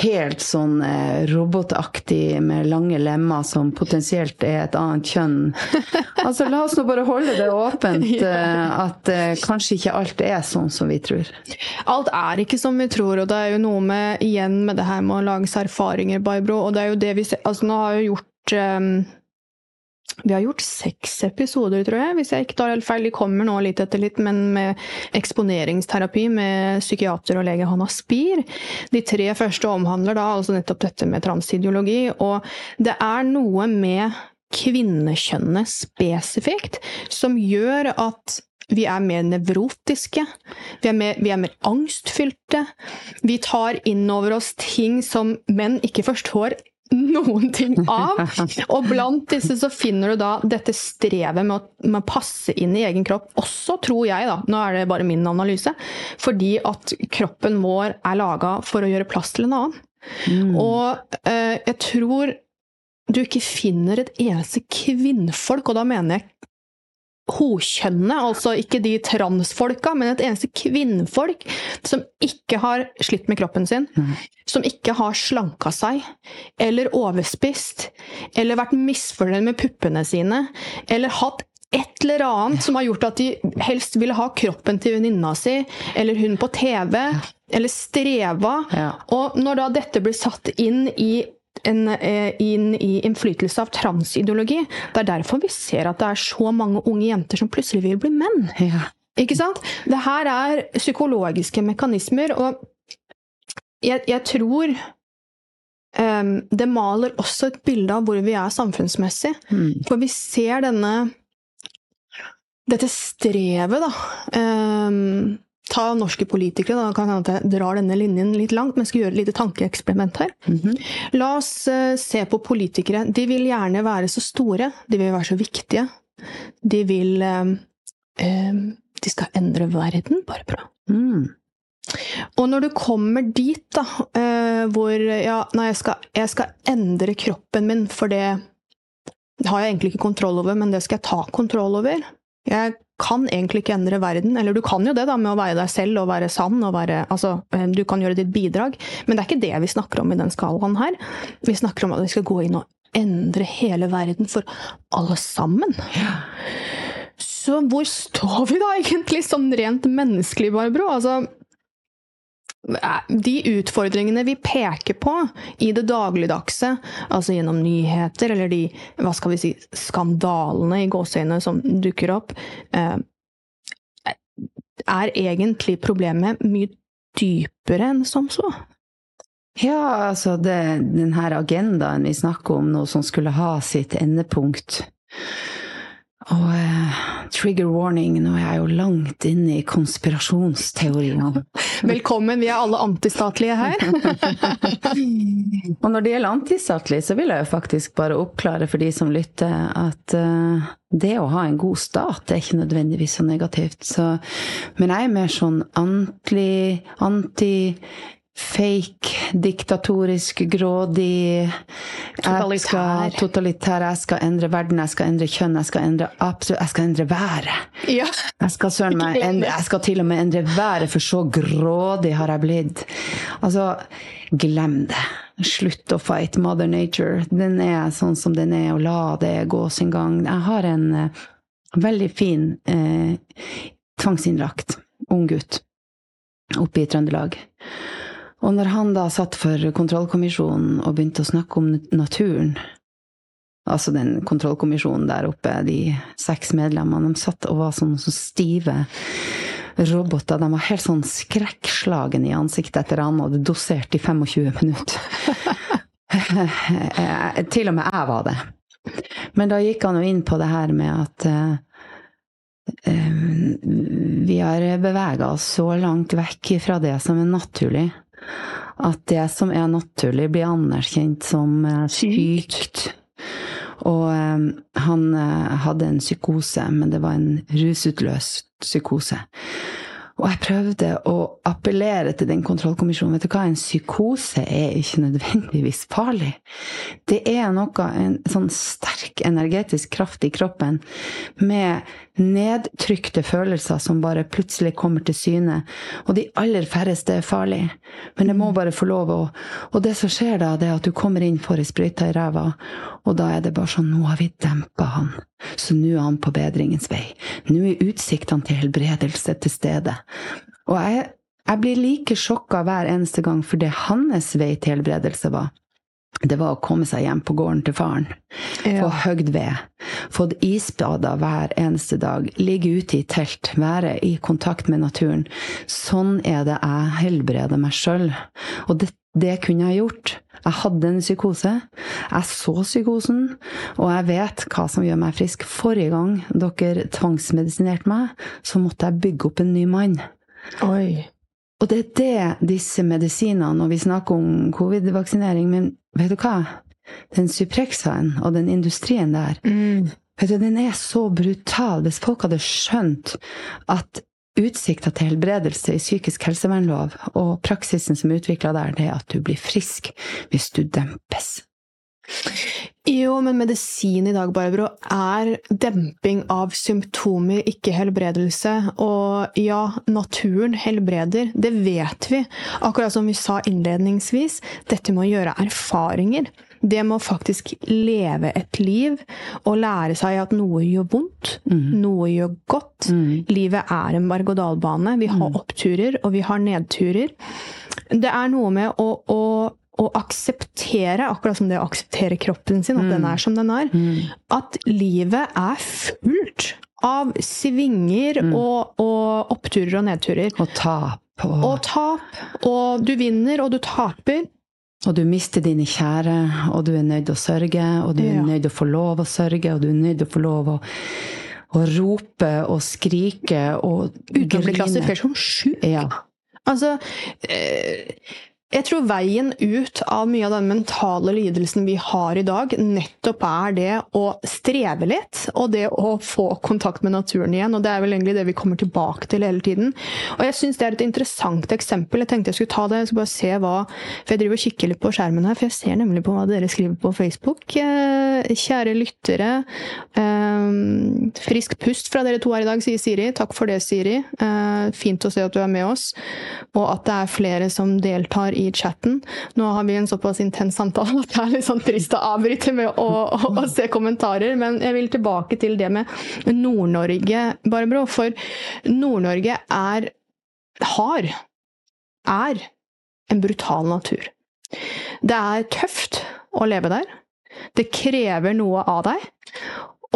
helt sånn eh, robotaktig med lange lemmer som potensielt er et annet kjønn. Altså, la oss nå bare holde det åpent. eh, At eh, kanskje ikke alt er sånn som vi tror. Alt er ikke som vi tror, og det er jo noe med, igjen med det her med å lage seg erfaringer, Barbro, og det er jo det vi ser Altså, nå har jeg gjort ehm, vi har gjort seks episoder, tror jeg, hvis jeg ikke tar helt feil. De kommer nå litt etter litt, men med eksponeringsterapi med psykiater og lege Hanna Spier. De tre første omhandler da altså nettopp dette med transideologi, og det er noe med kvinnekjønnet spesifikt som gjør at vi er mer nevrotiske, vi er mer, vi er mer angstfylte. Vi tar inn over oss ting som menn ikke forstår noen ting av. Og blant disse så finner du da dette strevet med å, med å passe inn i egen kropp, også tror jeg, da, nå er det bare min analyse, fordi at kroppen vår er laga for å gjøre plass til en annen. Og eh, jeg tror du ikke finner et eneste kvinnfolk, og da mener jeg hokjønnet, altså ikke de transfolka, men et eneste kvinnfolk som ikke har slitt med kroppen sin, som ikke har slanka seg, eller overspist, eller vært misfornøyd med puppene sine, eller hatt et eller annet som har gjort at de helst ville ha kroppen til venninna si, eller hun på TV, eller streva. Ja. Og når da dette blir satt inn i en, eh, inn i innflytelse av transideologi. Det er derfor vi ser at det er så mange unge jenter som plutselig vil bli menn. Ja. Ikke sant? Det her er psykologiske mekanismer, og jeg, jeg tror um, det maler også et bilde av hvor vi er samfunnsmessig. Mm. For vi ser denne dette strevet, da. em, ta norske politikere, da kan hende at jeg drar denne linjen litt langt, men skal gjøre et lite tankeeksperiment her. Mhm. La oss eh, se på politikere. De vil gjerne være så store. De vil være så viktige. De vil eh, eh, De skal endre verden, Barbara. Mm. Og når du kommer dit, da, eh, hvor Ja, nei, jeg skal, jeg skal endre kroppen min, for det har jeg egentlig ikke kontroll over, men det skal jeg ta kontroll over. Jeg kan egentlig ikke endre verden. Eller du kan jo det da med å være deg selv og være sann. og være, altså, eh, Du kan gjøre ditt bidrag, men det er ikke det vi snakker om i den skalaen her. Vi snakker om at vi skal gå inn og endre hele verden for alle sammen. Så hvor står vi da egentlig, sånn rent menneskelig, Barbro? Altså, de utfordringene vi peker på i det dagligdagse, altså gjennom nyheter, eller de hva skal vi si, skandalene i gåseøynene som dukker opp, eh, er egentlig problemet mye dypere enn som så. Ja, altså det, den her agendaen vi snakker om nå, som skulle ha sitt endepunkt Og eh, trigger warning, nå er jeg jo langt inne i konspirasjonsteoriene. Velkommen, vi er alle antistatlige her. og når det gjelder antistatlig, så vil jeg jo faktisk bare oppklare for de som lytter, at uh, det å ha en god stat er ikke nødvendigvis så negativt. Så, men jeg er mer sånn anti, anti fake, diktatorisk, grådig Totalitær. Jeg skal, totalitær. Jeg skal endre verden, jeg skal endre kjønn, jeg skal endre absolutt Jeg skal endre været. Ja. Jeg skal, søren meg, endre, jeg skal til og med endre været, for så grådig har jeg blitt. Altså, glem det. Slutt å fight mother nature. Den er sånn som den er, og la det gå sin gang. Jeg har en uh, veldig fin uh, tvangsinnlagt ung gutt oppe i Trøndelag. Og når han da satt for kontrollkommisjonen og begynte å snakke om naturen Altså den kontrollkommisjonen der oppe, de seks medlemmene, de satt og var sånn så stive roboter. De var helt sånn skrekkslagen i ansiktet etter han hadde dosert i 25 minutter. Til og med jeg var det. Men da gikk han jo inn på det her med at uh, vi har bevega oss så langt vekk fra det som er naturlig at det som er naturlig, blir anerkjent som sykt. Og um, han uh, hadde en psykose, men det var en rusutløst psykose. Og jeg prøvde å appellere til den kontrollkommisjonen. Vet du hva, en psykose er ikke nødvendigvis farlig. Det er noe, en sånn sterk energetisk kraft i kroppen med nedtrykte følelser som bare plutselig kommer til syne. Og de aller færreste er farlige, men det må bare få lov å Og det som skjer da, det er at du kommer inn, får ei sprøyte i ræva, og da er det bare sånn Nå har vi dempa han. Så nå er han på bedringens vei. Nå er utsiktene til helbredelse til stede. Og jeg, jeg blir like sjokka hver eneste gang for det hans vei til helbredelse var det var å komme seg hjem på gården til faren. Ja. Få høgd ved. Fått isbader hver eneste dag. Ligge ute i telt. Være i kontakt med naturen. Sånn er det jeg helbreder meg sjøl. Og det, det kunne jeg gjort. Jeg hadde en psykose. Jeg så psykosen, og jeg vet hva som gjør meg frisk. Forrige gang dere tvangsmedisinerte meg, så måtte jeg bygge opp en ny mann. Oi. Og det er det disse medisinene, når vi snakker om covid-vaksinering Men vet du hva? Den Suprexaen og den industrien der, mm. vet du, den er så brutal. Hvis folk hadde skjønt at utsikta til helbredelse i psykisk helsevernlov og praksisen som er utvikla der, det er at du blir frisk hvis du dempes. Jo, men medisin i dag, Barbro, er demping av symptomer, ikke helbredelse. Og ja, naturen helbreder, det vet vi. Akkurat som vi sa innledningsvis, dette med å gjøre erfaringer. Det med å faktisk leve et liv og lære seg at noe gjør vondt, mm. noe gjør godt. Mm. Livet er en berg-og-dal-bane. Vi har mm. oppturer, og vi har nedturer. Det er noe med å, å å akseptere, akkurat som det å akseptere kroppen sin, at mm. den er som den er, mm. at livet er fullt av svinger og, og, oppturer og nedturer. Og tap. Og... og tap. Og du vinner, og du taper. Og du mister dine kjære, og du er nødt til å sørge, og du er ja. nødt til å få lov å sørge, og du er nødt til å få lov å, å rope og skrike og Uten å bli klassifisert som sjuk. Ja. Altså eh, jeg tror veien ut av mye av den mentale lidelsen vi har i dag, nettopp er det å streve litt, og det å få kontakt med naturen igjen. Og det er vel egentlig det vi kommer tilbake til hele tiden. Og jeg syns det er et interessant eksempel. Jeg tenkte jeg skulle ta det, jeg skulle bare se hva For jeg driver og kikker litt på skjermen her, for jeg ser nemlig på hva dere skriver på Facebook. Eh, kjære lyttere. Eh, frisk pust fra dere to her i dag, sier Siri. Takk for det, Siri. Eh, fint å se at du er med oss, og at det er flere som deltar i chatten. Nå har vi en såpass intens samtale at det er litt sånn trist å avbryte med å, å, å, se kommentarer. Men jeg vil tilbake til det med Nord-Norge, Barbro. For Nord-Norge er har er en brutal natur. Det er tøft å leve der. Det krever noe av deg.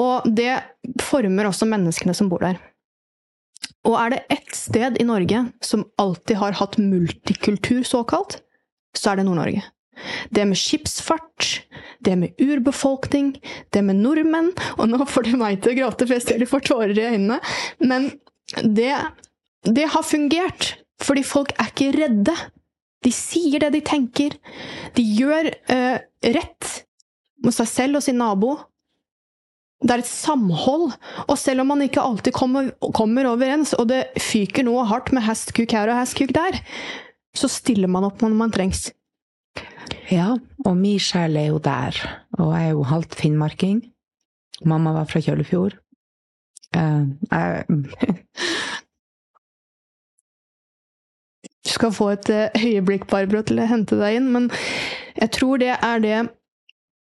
Og det former også menneskene som bor der. Og er det ett sted i Norge som alltid har hatt multikultur, såkalt, så er det Nord-Norge. det med skipsfart, det med urbefolkning, det med nordmenn Og nå får de meg til å gråte, for jeg ser de får tårer i øynene. Men det, det har fungert, fordi folk er ikke redde. De sier det de tenker. De gjør eh, rett mot seg selv og sin nabo. Det er et samhold. Og selv om man ikke alltid kommer, kommer overens, og det fyker noe hardt med hestkuk her og hestkuk der, så stiller man opp når man trengs. Ja, og min sjel er jo der. Og jeg er jo halvt finnmarking. Mamma var fra Kjøllefjord. Uh, jeg Du skal få et eh, øyeblikk, Barbro, til å hente deg inn, men jeg tror det er det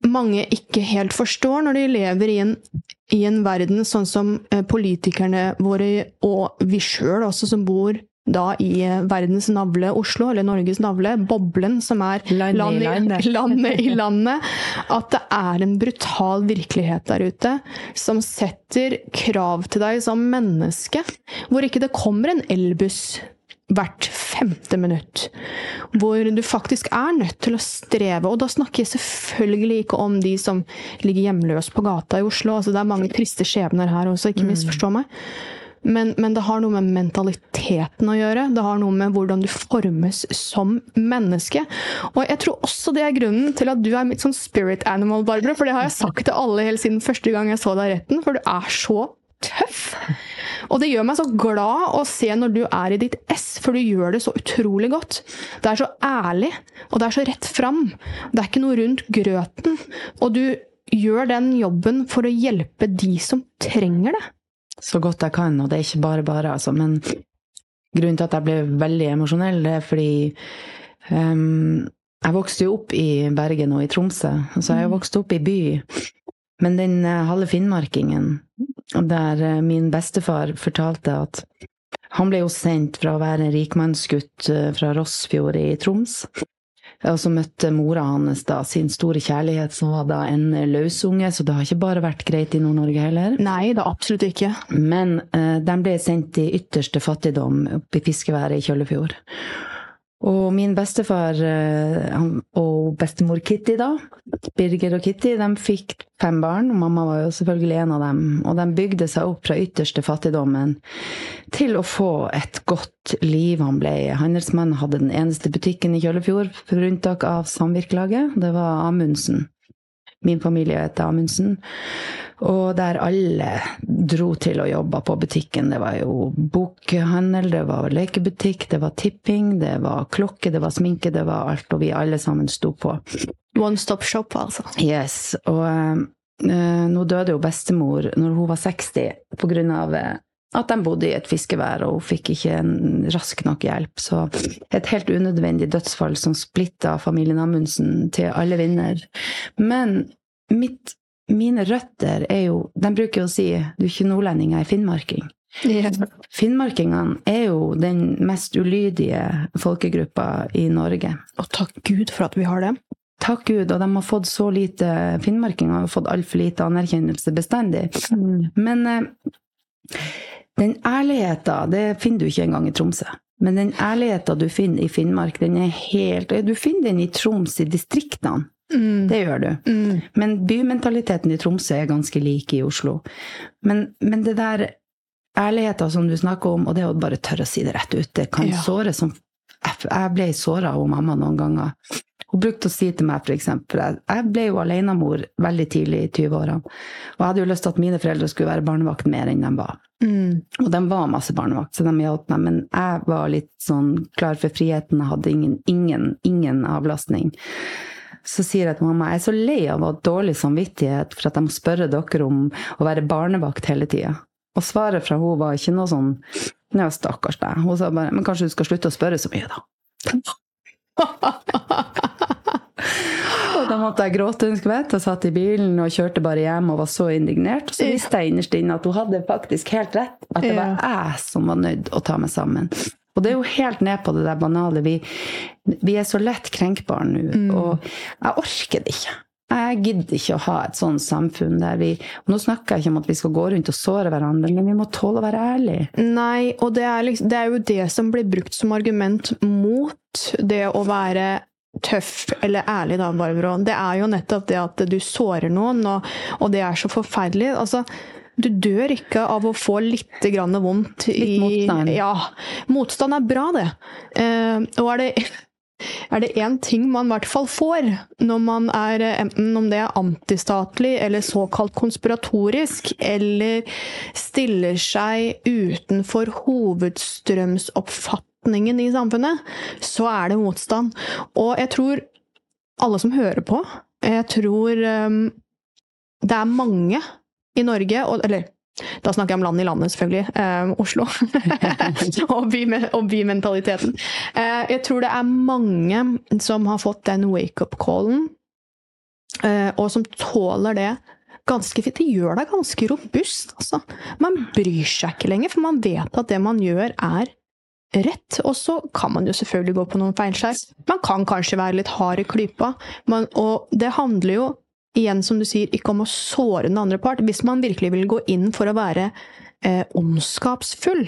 mange ikke helt forstår når de lever i en, i en verden sånn som eh, politikerne våre, og vi sjøl også, som bor da i eh, verdens navle Oslo, eller Norges navle, boblen som er landet, i landet. landet i landet, at det er en brutal virkelighet der ute som setter krav til deg som menneske, hvor ikke det kommer en elbuss hvert femte minutt. Hvor du faktisk er nødt til å streve. Og da snakker jeg selvfølgelig ikke om de som ligger hjemløse på gata i Oslo. Altså, det er mange triste skjebner her også, ikke misforstå meg. Men, men, det har noe med mentaliteten å gjøre. Det har noe med hvordan du formes som menneske. Og jeg tror også det er grunnen til at du er mitt sånn spirit animal, Barbara. For det har jeg sagt til alle helt siden første gang jeg så deg i retten. For du er så tøff. Og det gjør meg så glad å se når du er i ditt ess, for du gjør det så utrolig godt. Det er så ærlig, og det er så rett fram. Det er ikke noe rundt grøten. Og du gjør den jobben for å hjelpe de som trenger det. Så godt jeg kan, og det er ikke bare bare, altså. Men grunnen til at jeg ble veldig emosjonell, det er fordi um, jeg vokste jo opp i Bergen og i Tromsø. Så jeg har vokst opp i by. Men den eh, halve finnmarkingen, der eh, min bestefar fortalte at han ble jo sendt fra å være en rikmannsgutt eh, fra Rossfjord i Troms. Og så møtte mora hans da sin store kjærlighet, som var da en løsunge, så det har ikke bare vært greit i Nord-Norge heller. Nei, det absolutt ikke. Men uh, de ble sendt i ytterste fattigdom oppe i fiskeværet i Kjøllefjord. Og min bestefar eh, og bestemor Kitty, da, Birger og Kitty, de fikk fem barn. og Mamma var jo selvfølgelig en av dem. Og de bygde seg opp fra ytterste fattigdommen til å få et godt liv. Han ble handelsmann, hadde den eneste butikken i Kjøllefjord for unntak av samvirkelaget. Det var Amundsen. Min familie heter Amundsen. Og der alle dro til å jobbe på butikken. Det var jo bokhandel, det var lekebutikk, det var tipping, det var klokke, det var sminke, det var alt. Og vi alle sammen sto på. One stop shop, altså. Yes. Og uh, nå døde jo bestemor når hun var 60 på grunn av uh, at de bodde i et fiskevær, og hun fikk ikke en rask nok hjelp. Så et helt unødvendig dødsfall som splitta familien Amundsen til alle vinner. Men mitt mine røtter er jo De bruker jo å si du er ikke nordlending, jeg er finnmarking. Yeah. Finnmarkingene er jo den mest ulydige folkegruppa i Norge. Og takk Gud for at vi har det. Takk Gud, og de har fått så lite Finnmarkinger har fått altfor lite anerkjennelse bestandig. Mm. Men eh, den ærligheten, det finner du ikke engang i Tromsø. Men den ærligheten du finner i Finnmark, den er helt Du finner den i Troms, i distriktene. Mm. Det gjør du. Mm. Men bymentaliteten i Tromsø er ganske lik i Oslo. Men, men det der ærligheten som du snakker om, og det å bare tørre å si det rett ut, det kan ja. såre som Jeg ble såra av mamma noen ganger. Hun brukte å si til meg f.eks. Jeg ble jo alenemor veldig tidlig i 20-årene. Og jeg hadde jo lyst til at mine foreldre skulle være barnevakt mer enn de var. Mm. Og de var masse barnevakt, så de hjalp meg. Men jeg var litt sånn klar for friheten. Jeg hadde ingen, ingen, ingen avlastning. Så sier jeg til mamma jeg er så lei av å ha dårlig samvittighet for at jeg må spørre dere om å være barnevakt hele tida. Og svaret fra hun var ikke noe sånn Ja, stakkars deg. Hun sa bare Men kanskje du skal slutte å spørre så mye, da. og da måtte jeg gråte en skvett og satt i bilen og kjørte bare hjem og var så indignert. Og så visste jeg innerst inne at hun hadde faktisk helt rett. At det var jeg som var nødt å ta meg sammen. Og det er jo helt ned på det der banale. Vi, vi er så lett krenkbare nå. Mm. Og jeg orker det ikke. Jeg gidder ikke å ha et sånt samfunn der vi og Nå snakker jeg ikke om at vi skal gå rundt og såre hverandre, men vi må tåle å være ærlige. Nei, og det er, liksom, det er jo det som blir brukt som argument mot det å være tøff eller ærlig, da, Barbro, det er jo nettopp det at du sårer noen, og, og det er så forferdelig. Altså, du dør ikke av å få litt grann vondt. Litt motstand. Ja. Motstand er bra, det. Eh, og er det er det én ting man i hvert fall får når man er enten om det er antistatlig eller såkalt konspiratorisk, eller stiller seg utenfor hovedstrømsoppfatningen i samfunnet, så er det motstand. Og jeg tror alle som hører på, jeg tror um, det er mange i Norge, og, eller da snakker jeg om land i landet, selvfølgelig. Eh, Oslo. og, by, og, bymentaliteten. Eh, jeg tror det er mange som har fått den wake-up-callen, eh, og som tåler det ganske fint. Det gjør deg ganske robust, altså. Man bryr seg ikke lenger, for man vet at det man gjør, er rett. Og så kan man jo selvfølgelig gå på noen feilskjær. Man kan kanskje være litt hard i klypa, men, og det handler jo igjen, som du sier, ikke om å såre den andre part. Hvis man virkelig vil gå inn for å være eh, ondskapsfull,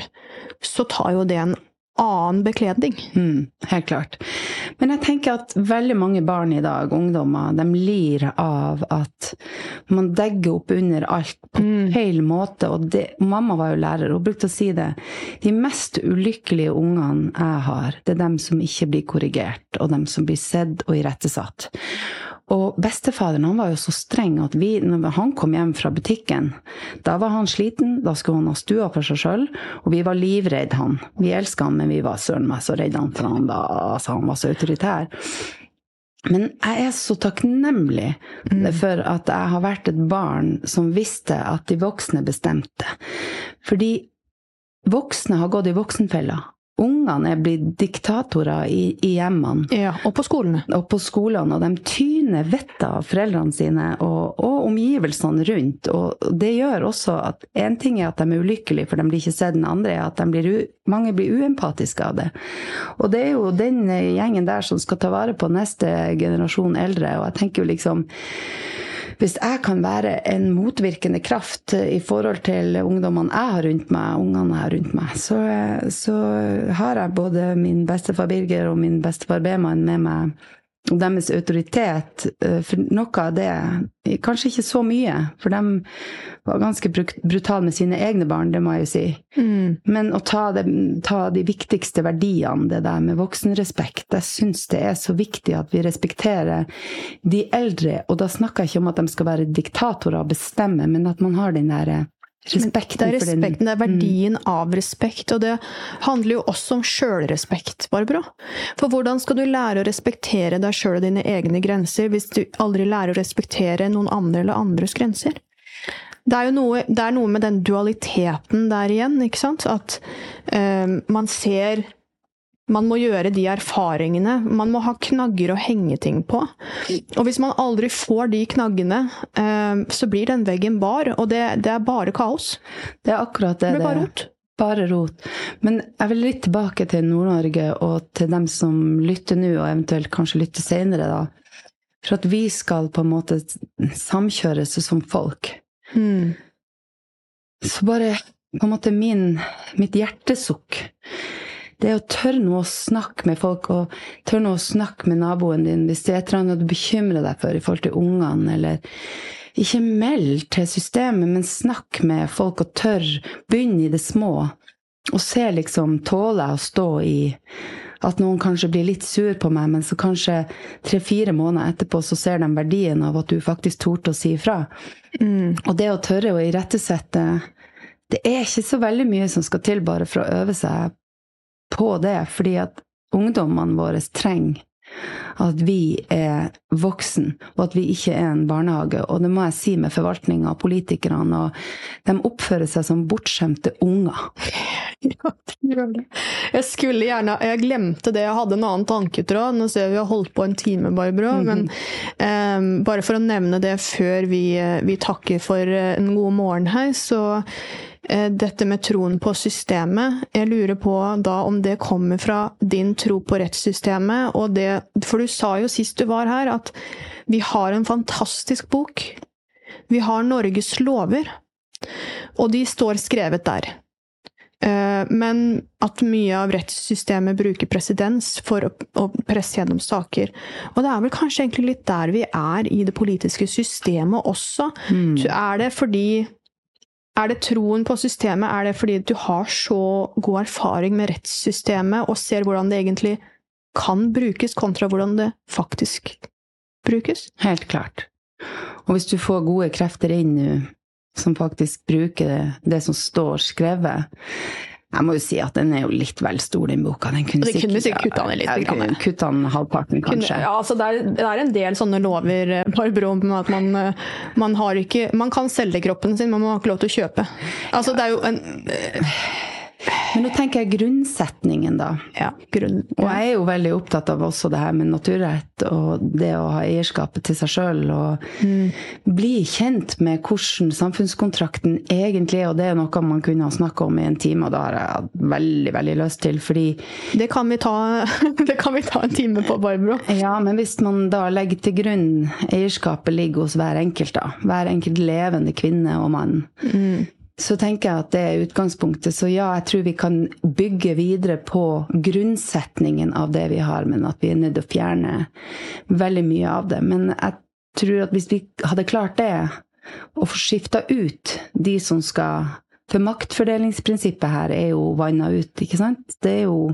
så tar jo det en annen bekledning. Mm, helt klart. Men jeg tenker at veldig mange barn i dag, ungdommer, de lir av at man degger opp under alt på mm. feil måte. Og det, mamma var jo lærer og brukte å si det. De mest ulykkelige ungene jeg har, det er dem som ikke blir korrigert, og dem som blir sett og irettesatt. Og bestefaderen han var jo så streng at vi, når han kom hjem fra butikken, da var han sliten, da skulle han ha stua for seg sjøl, og vi var livredd han. Vi elska han, men vi var søren meg så redde han for han, da, altså, han var så autoritær. Men jeg er så takknemlig mm. for at jeg har vært et barn som visste at de voksne bestemte. Fordi voksne har gått i voksenfella ungene er blitt diktatorer i, i, hjemmene. Ja, og på skolene. Og på skolene, og de tyner vettet av foreldrene sine og, og, omgivelsene rundt. Og det gjør også at en ting er at de er ulykkelige, for de blir ikke sett den andre, er at blir u, mange blir uempatiske av det. Og det er jo den gjengen der som skal ta vare på neste generasjon eldre, og jeg tenker jo liksom hvis jeg kan være en motvirkende kraft i forhold til ungdommene jeg har rundt meg, ungene jeg har rundt meg, så, så har jeg både min bestefar Birger og min bestefar Beman med meg deres autoritet. Eh, for noe av det Kanskje ikke så mye, for de var ganske brutale med sine egne barn, det må jeg jo si. Mm. Men å ta, det, ta, de viktigste verdiene, det der med voksenrespekt, jeg syns det er så viktig at vi respekterer de eldre. Og da snakker jeg ikke om at de skal være diktatorer og bestemme, men at man har den derre Respekten, det er respekten, det er verdien av respekt. Og det handler jo også om sjølrespekt, Barbara. For hvordan skal du lære å respektere deg sjøl og dine egne grenser hvis du aldri lærer å respektere noen andre eller andres grenser? Det er jo noe, er noe med den dualiteten der igjen, ikke sant? At um, man ser man må gjøre de erfaringene. Man må ha knagger å henge ting på. Og hvis man aldri får de knaggene, eh, så blir den veggen bar, og det, det er bare kaos. Det er akkurat det. Det blir bare rot. Bare rot. Men jeg vil litt tilbake til Nord-Norge og til dem som lytter nå, og eventuelt kanskje lytter senere, da. For at vi skal på en måte samkjøres som folk. Mm. Så bare på en måte min, mitt hjertesukk det å tørre noe å snakke med folk, og tørre noe å snakke med naboen din hvis det er et eller annet du bekymrer deg for i forhold til ungene, eller ikke meld til systemet, men snakk med folk og tørr. Begynn i det små. Og se liksom Tåler jeg å stå i at noen kanskje blir litt sur på meg, men så kanskje tre-fire måneder etterpå så ser de verdien av at du faktisk torde å si ifra. Mm. Og det å tørre å irettesette Det er ikke så veldig mye som skal til bare for å øve seg på det, fordi at ungdommene våre trenger at vi er voksen, og at vi ikke er en barnehage. Og det må jeg si med forvaltninga og politikerne. Og de oppfører seg som bortskjemte unger. Ja, de gjør det. Jeg skulle gjerne Jeg glemte det, jeg hadde en annen tanketråd. Nå ser vi vi har holdt på en time, Barbro. Mm -hmm. Men um, bare for å nevne det før vi, vi takker for en god morgen her, så Eh, dette med troen på systemet. Jeg lurer på da om det kommer fra din tro på rettssystemet, og det For du sa jo sist du var her, at vi har en fantastisk bok. Vi har Norges lover. Og de står skrevet der. Eh, men at mye av rettssystemet bruker presedens for å, presse gjennom saker. Og det er vel kanskje egentlig litt der vi er i det politiske systemet også. Mm. Er det fordi er det troen på systemet? Er det fordi du har så god erfaring med rettssystemet og ser hvordan det egentlig kan brukes, kontra hvordan det faktisk brukes? Helt klart. Og hvis du får gode krefter inn nå som faktisk bruker det, det som står skrevet. Jeg må jo si at den er jo litt vel stor, den boka. Den kunne, sikkert, kunne sikkert kutta den litt. Jeg, kunne kutta den halvparten, kanskje. Kunne, ja, altså det, er, det, er, en del sånne lover Barbro, om at man, man, har ikke Man kan selge kroppen sin, men man har ikke lov til å kjøpe. Altså, det er jo en men nå tenker jeg grunnsetningen, da. Ja, grunn, ja. Og jeg er jo veldig opptatt av også det her med naturrett og det å ha eierskapet til seg sjøl. Og mm. bli kjent med hvordan samfunnskontrakten egentlig er. Og det er noe man kunne ha snakka om i en time, og det har jeg hatt veldig veldig lyst til. Fordi det kan, vi ta, det kan vi ta en time på, Barbro. Ja, men hvis man da legger til grunn eierskapet ligger hos hver enkelt, da. Hver enkelt levende kvinne og mann. Mm så tenker jeg at det er utgangspunktet. Så ja, jeg tror vi kan bygge videre på grunnsetningen av det vi har, men at vi er nødt til å fjerne veldig mye av det. Men jeg tror at hvis vi hadde klart det, å få skifta ut de som skal For maktfordelingsprinsippet her er jo vanna ut, ikke sant? Det er jo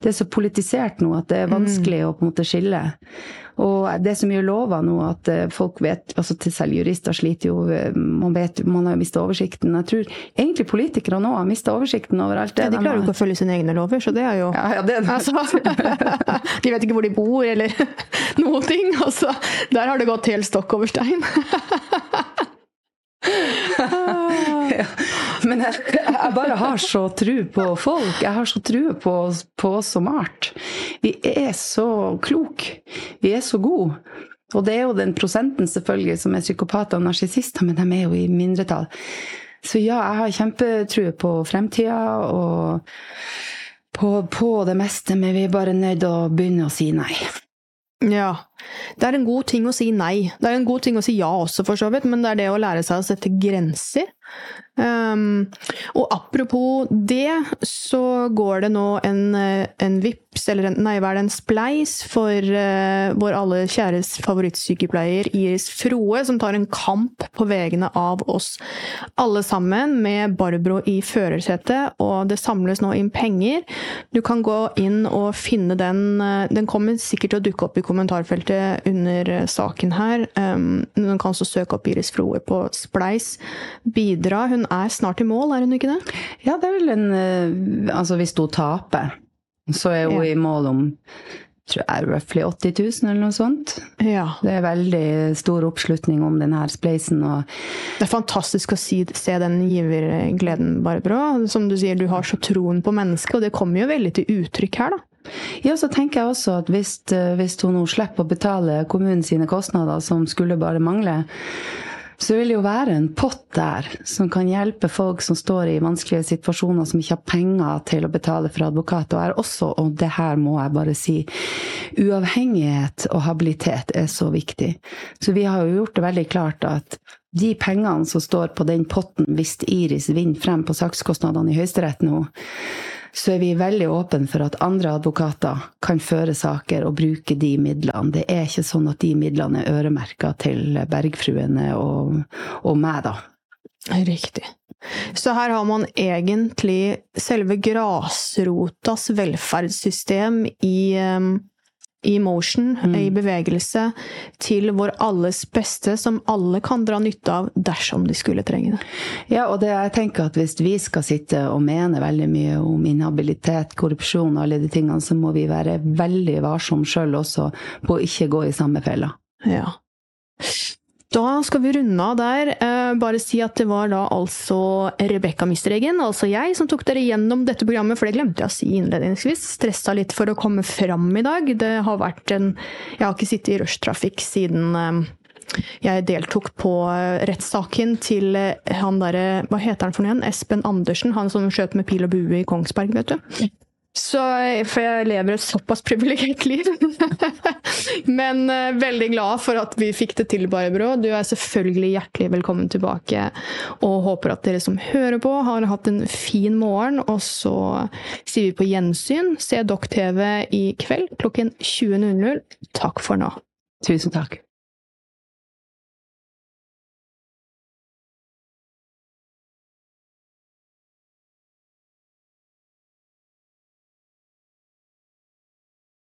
det er så politisert nå at det er vanskelig mm. å på en måte skille. Og det som gjør lover nå, at eh, folk vet altså til Selv jurister sliter jo eh, Man vet, man har mista oversikten. Jeg tror egentlig politikere nå har mista oversikten over alt det. Ja, de klarer jo ikke å følge sine egne lover, så det er jo ja, ja, det er altså, De vet ikke hvor de bor, eller noen ting. Altså, der har det gått helt stokk over stein. ja. Men jeg, jeg, bare har så tru på folk. Jeg har så tru på, på oss som art. Vi er så kloke. Vi er så gode. Og det er jo den prosenten selvfølgelig som er psykopater og narsissister, men de er jo i mindretall. Så ja, jeg har kjempetru på fremtida og på, på det meste, men vi er bare nødt til å begynne å si nei. Ja. Det er en god ting å si nei. Det er en god ting å si ja også, for så vidt, men det er det å lære seg å sette grenser. Um, og apropos det, så går det nå en, en VIPS, eller en, nei, hva er det, en spleis for uh, vår alle kjæres favorittsykepleier Iris Froe, som tar en kamp på vegne av oss alle sammen, med Barbro i førersetet, og det samles nå inn penger. Du kan gå inn og finne den. Uh, den kommer sikkert til å dukke opp i kommentarfeltet under uh, saken her. Du kan også søke opp Iris Froe på Spleis. Bidra. Hun er snart i mål, er hun ikke det? Ja, det er vel en eh, Altså hvis hun taper, så er hun ja. i mål om tror jeg roughly 80 000 eller noe sånt. Ja. Det er veldig stor oppslutning om denne spleisen. Det er fantastisk å si, se den givergleden, Barbro. Som du sier, du har så troen på mennesket, og det kommer jo veldig til uttrykk her, da. Ja, så tenker jeg også at hvis, eh, hvis hun nå slipper å betale kommunen sine kostnader, som skulle bare mangle, så vil det jo være en pott der som kan hjelpe folk som står i vanskelige situasjoner, som ikke har penger til å betale for advokat. Og er også, og det her må jeg bare si, uavhengighet og habilitet er så viktig. Så vi har jo gjort det veldig klart at de pengene som står på den potten hvis Iris vinner frem på sakskostnadene i Høyesterett nå, så er vi veldig åpne for at andre advokater kan føre saker og bruke de midlene. Det er ikke sånn at de midlene er øremerka til Bergfruene og, og meg, da. Riktig. Så her har man egentlig selve grasrotas velferdssystem i um i motion, mm. i bevegelse, til vår alles beste, som alle kan dra nytte av dersom de skulle trenge det. Ja, og det, jeg tenker at hvis vi skal sitte og mene veldig mye om inhabilitet, korrupsjon og alle de tingene, så må vi være veldig varsomme sjøl også på å ikke gå i samme fella. Ja. Da skal vi runde av der. Eh, bare si at det var da altså Rebekka Misteregen, altså jeg, som tok dere gjennom dette programmet, for det glemte jeg å si innledningsvis. Stressa litt for å komme fram i dag. Det har vært en Jeg har ikke sittet i rushtrafikk siden eh, jeg deltok på eh, rettssaken til han derre Hva heter han for noe igjen? Espen Andersen, han som skjøt med pil og bue i Kongsberg, vet du. Så, for jeg lever et såpass privilegert liv. Men uh, veldig glad for at vi fikk det til, Barbro. Du er selvfølgelig hjertelig velkommen tilbake. Og håper at dere som hører på, har hatt en fin morgen. Og så sier vi på gjensyn. Se Dokk-TV i kveld klokken 20.00. Takk for nå. Tusen takk.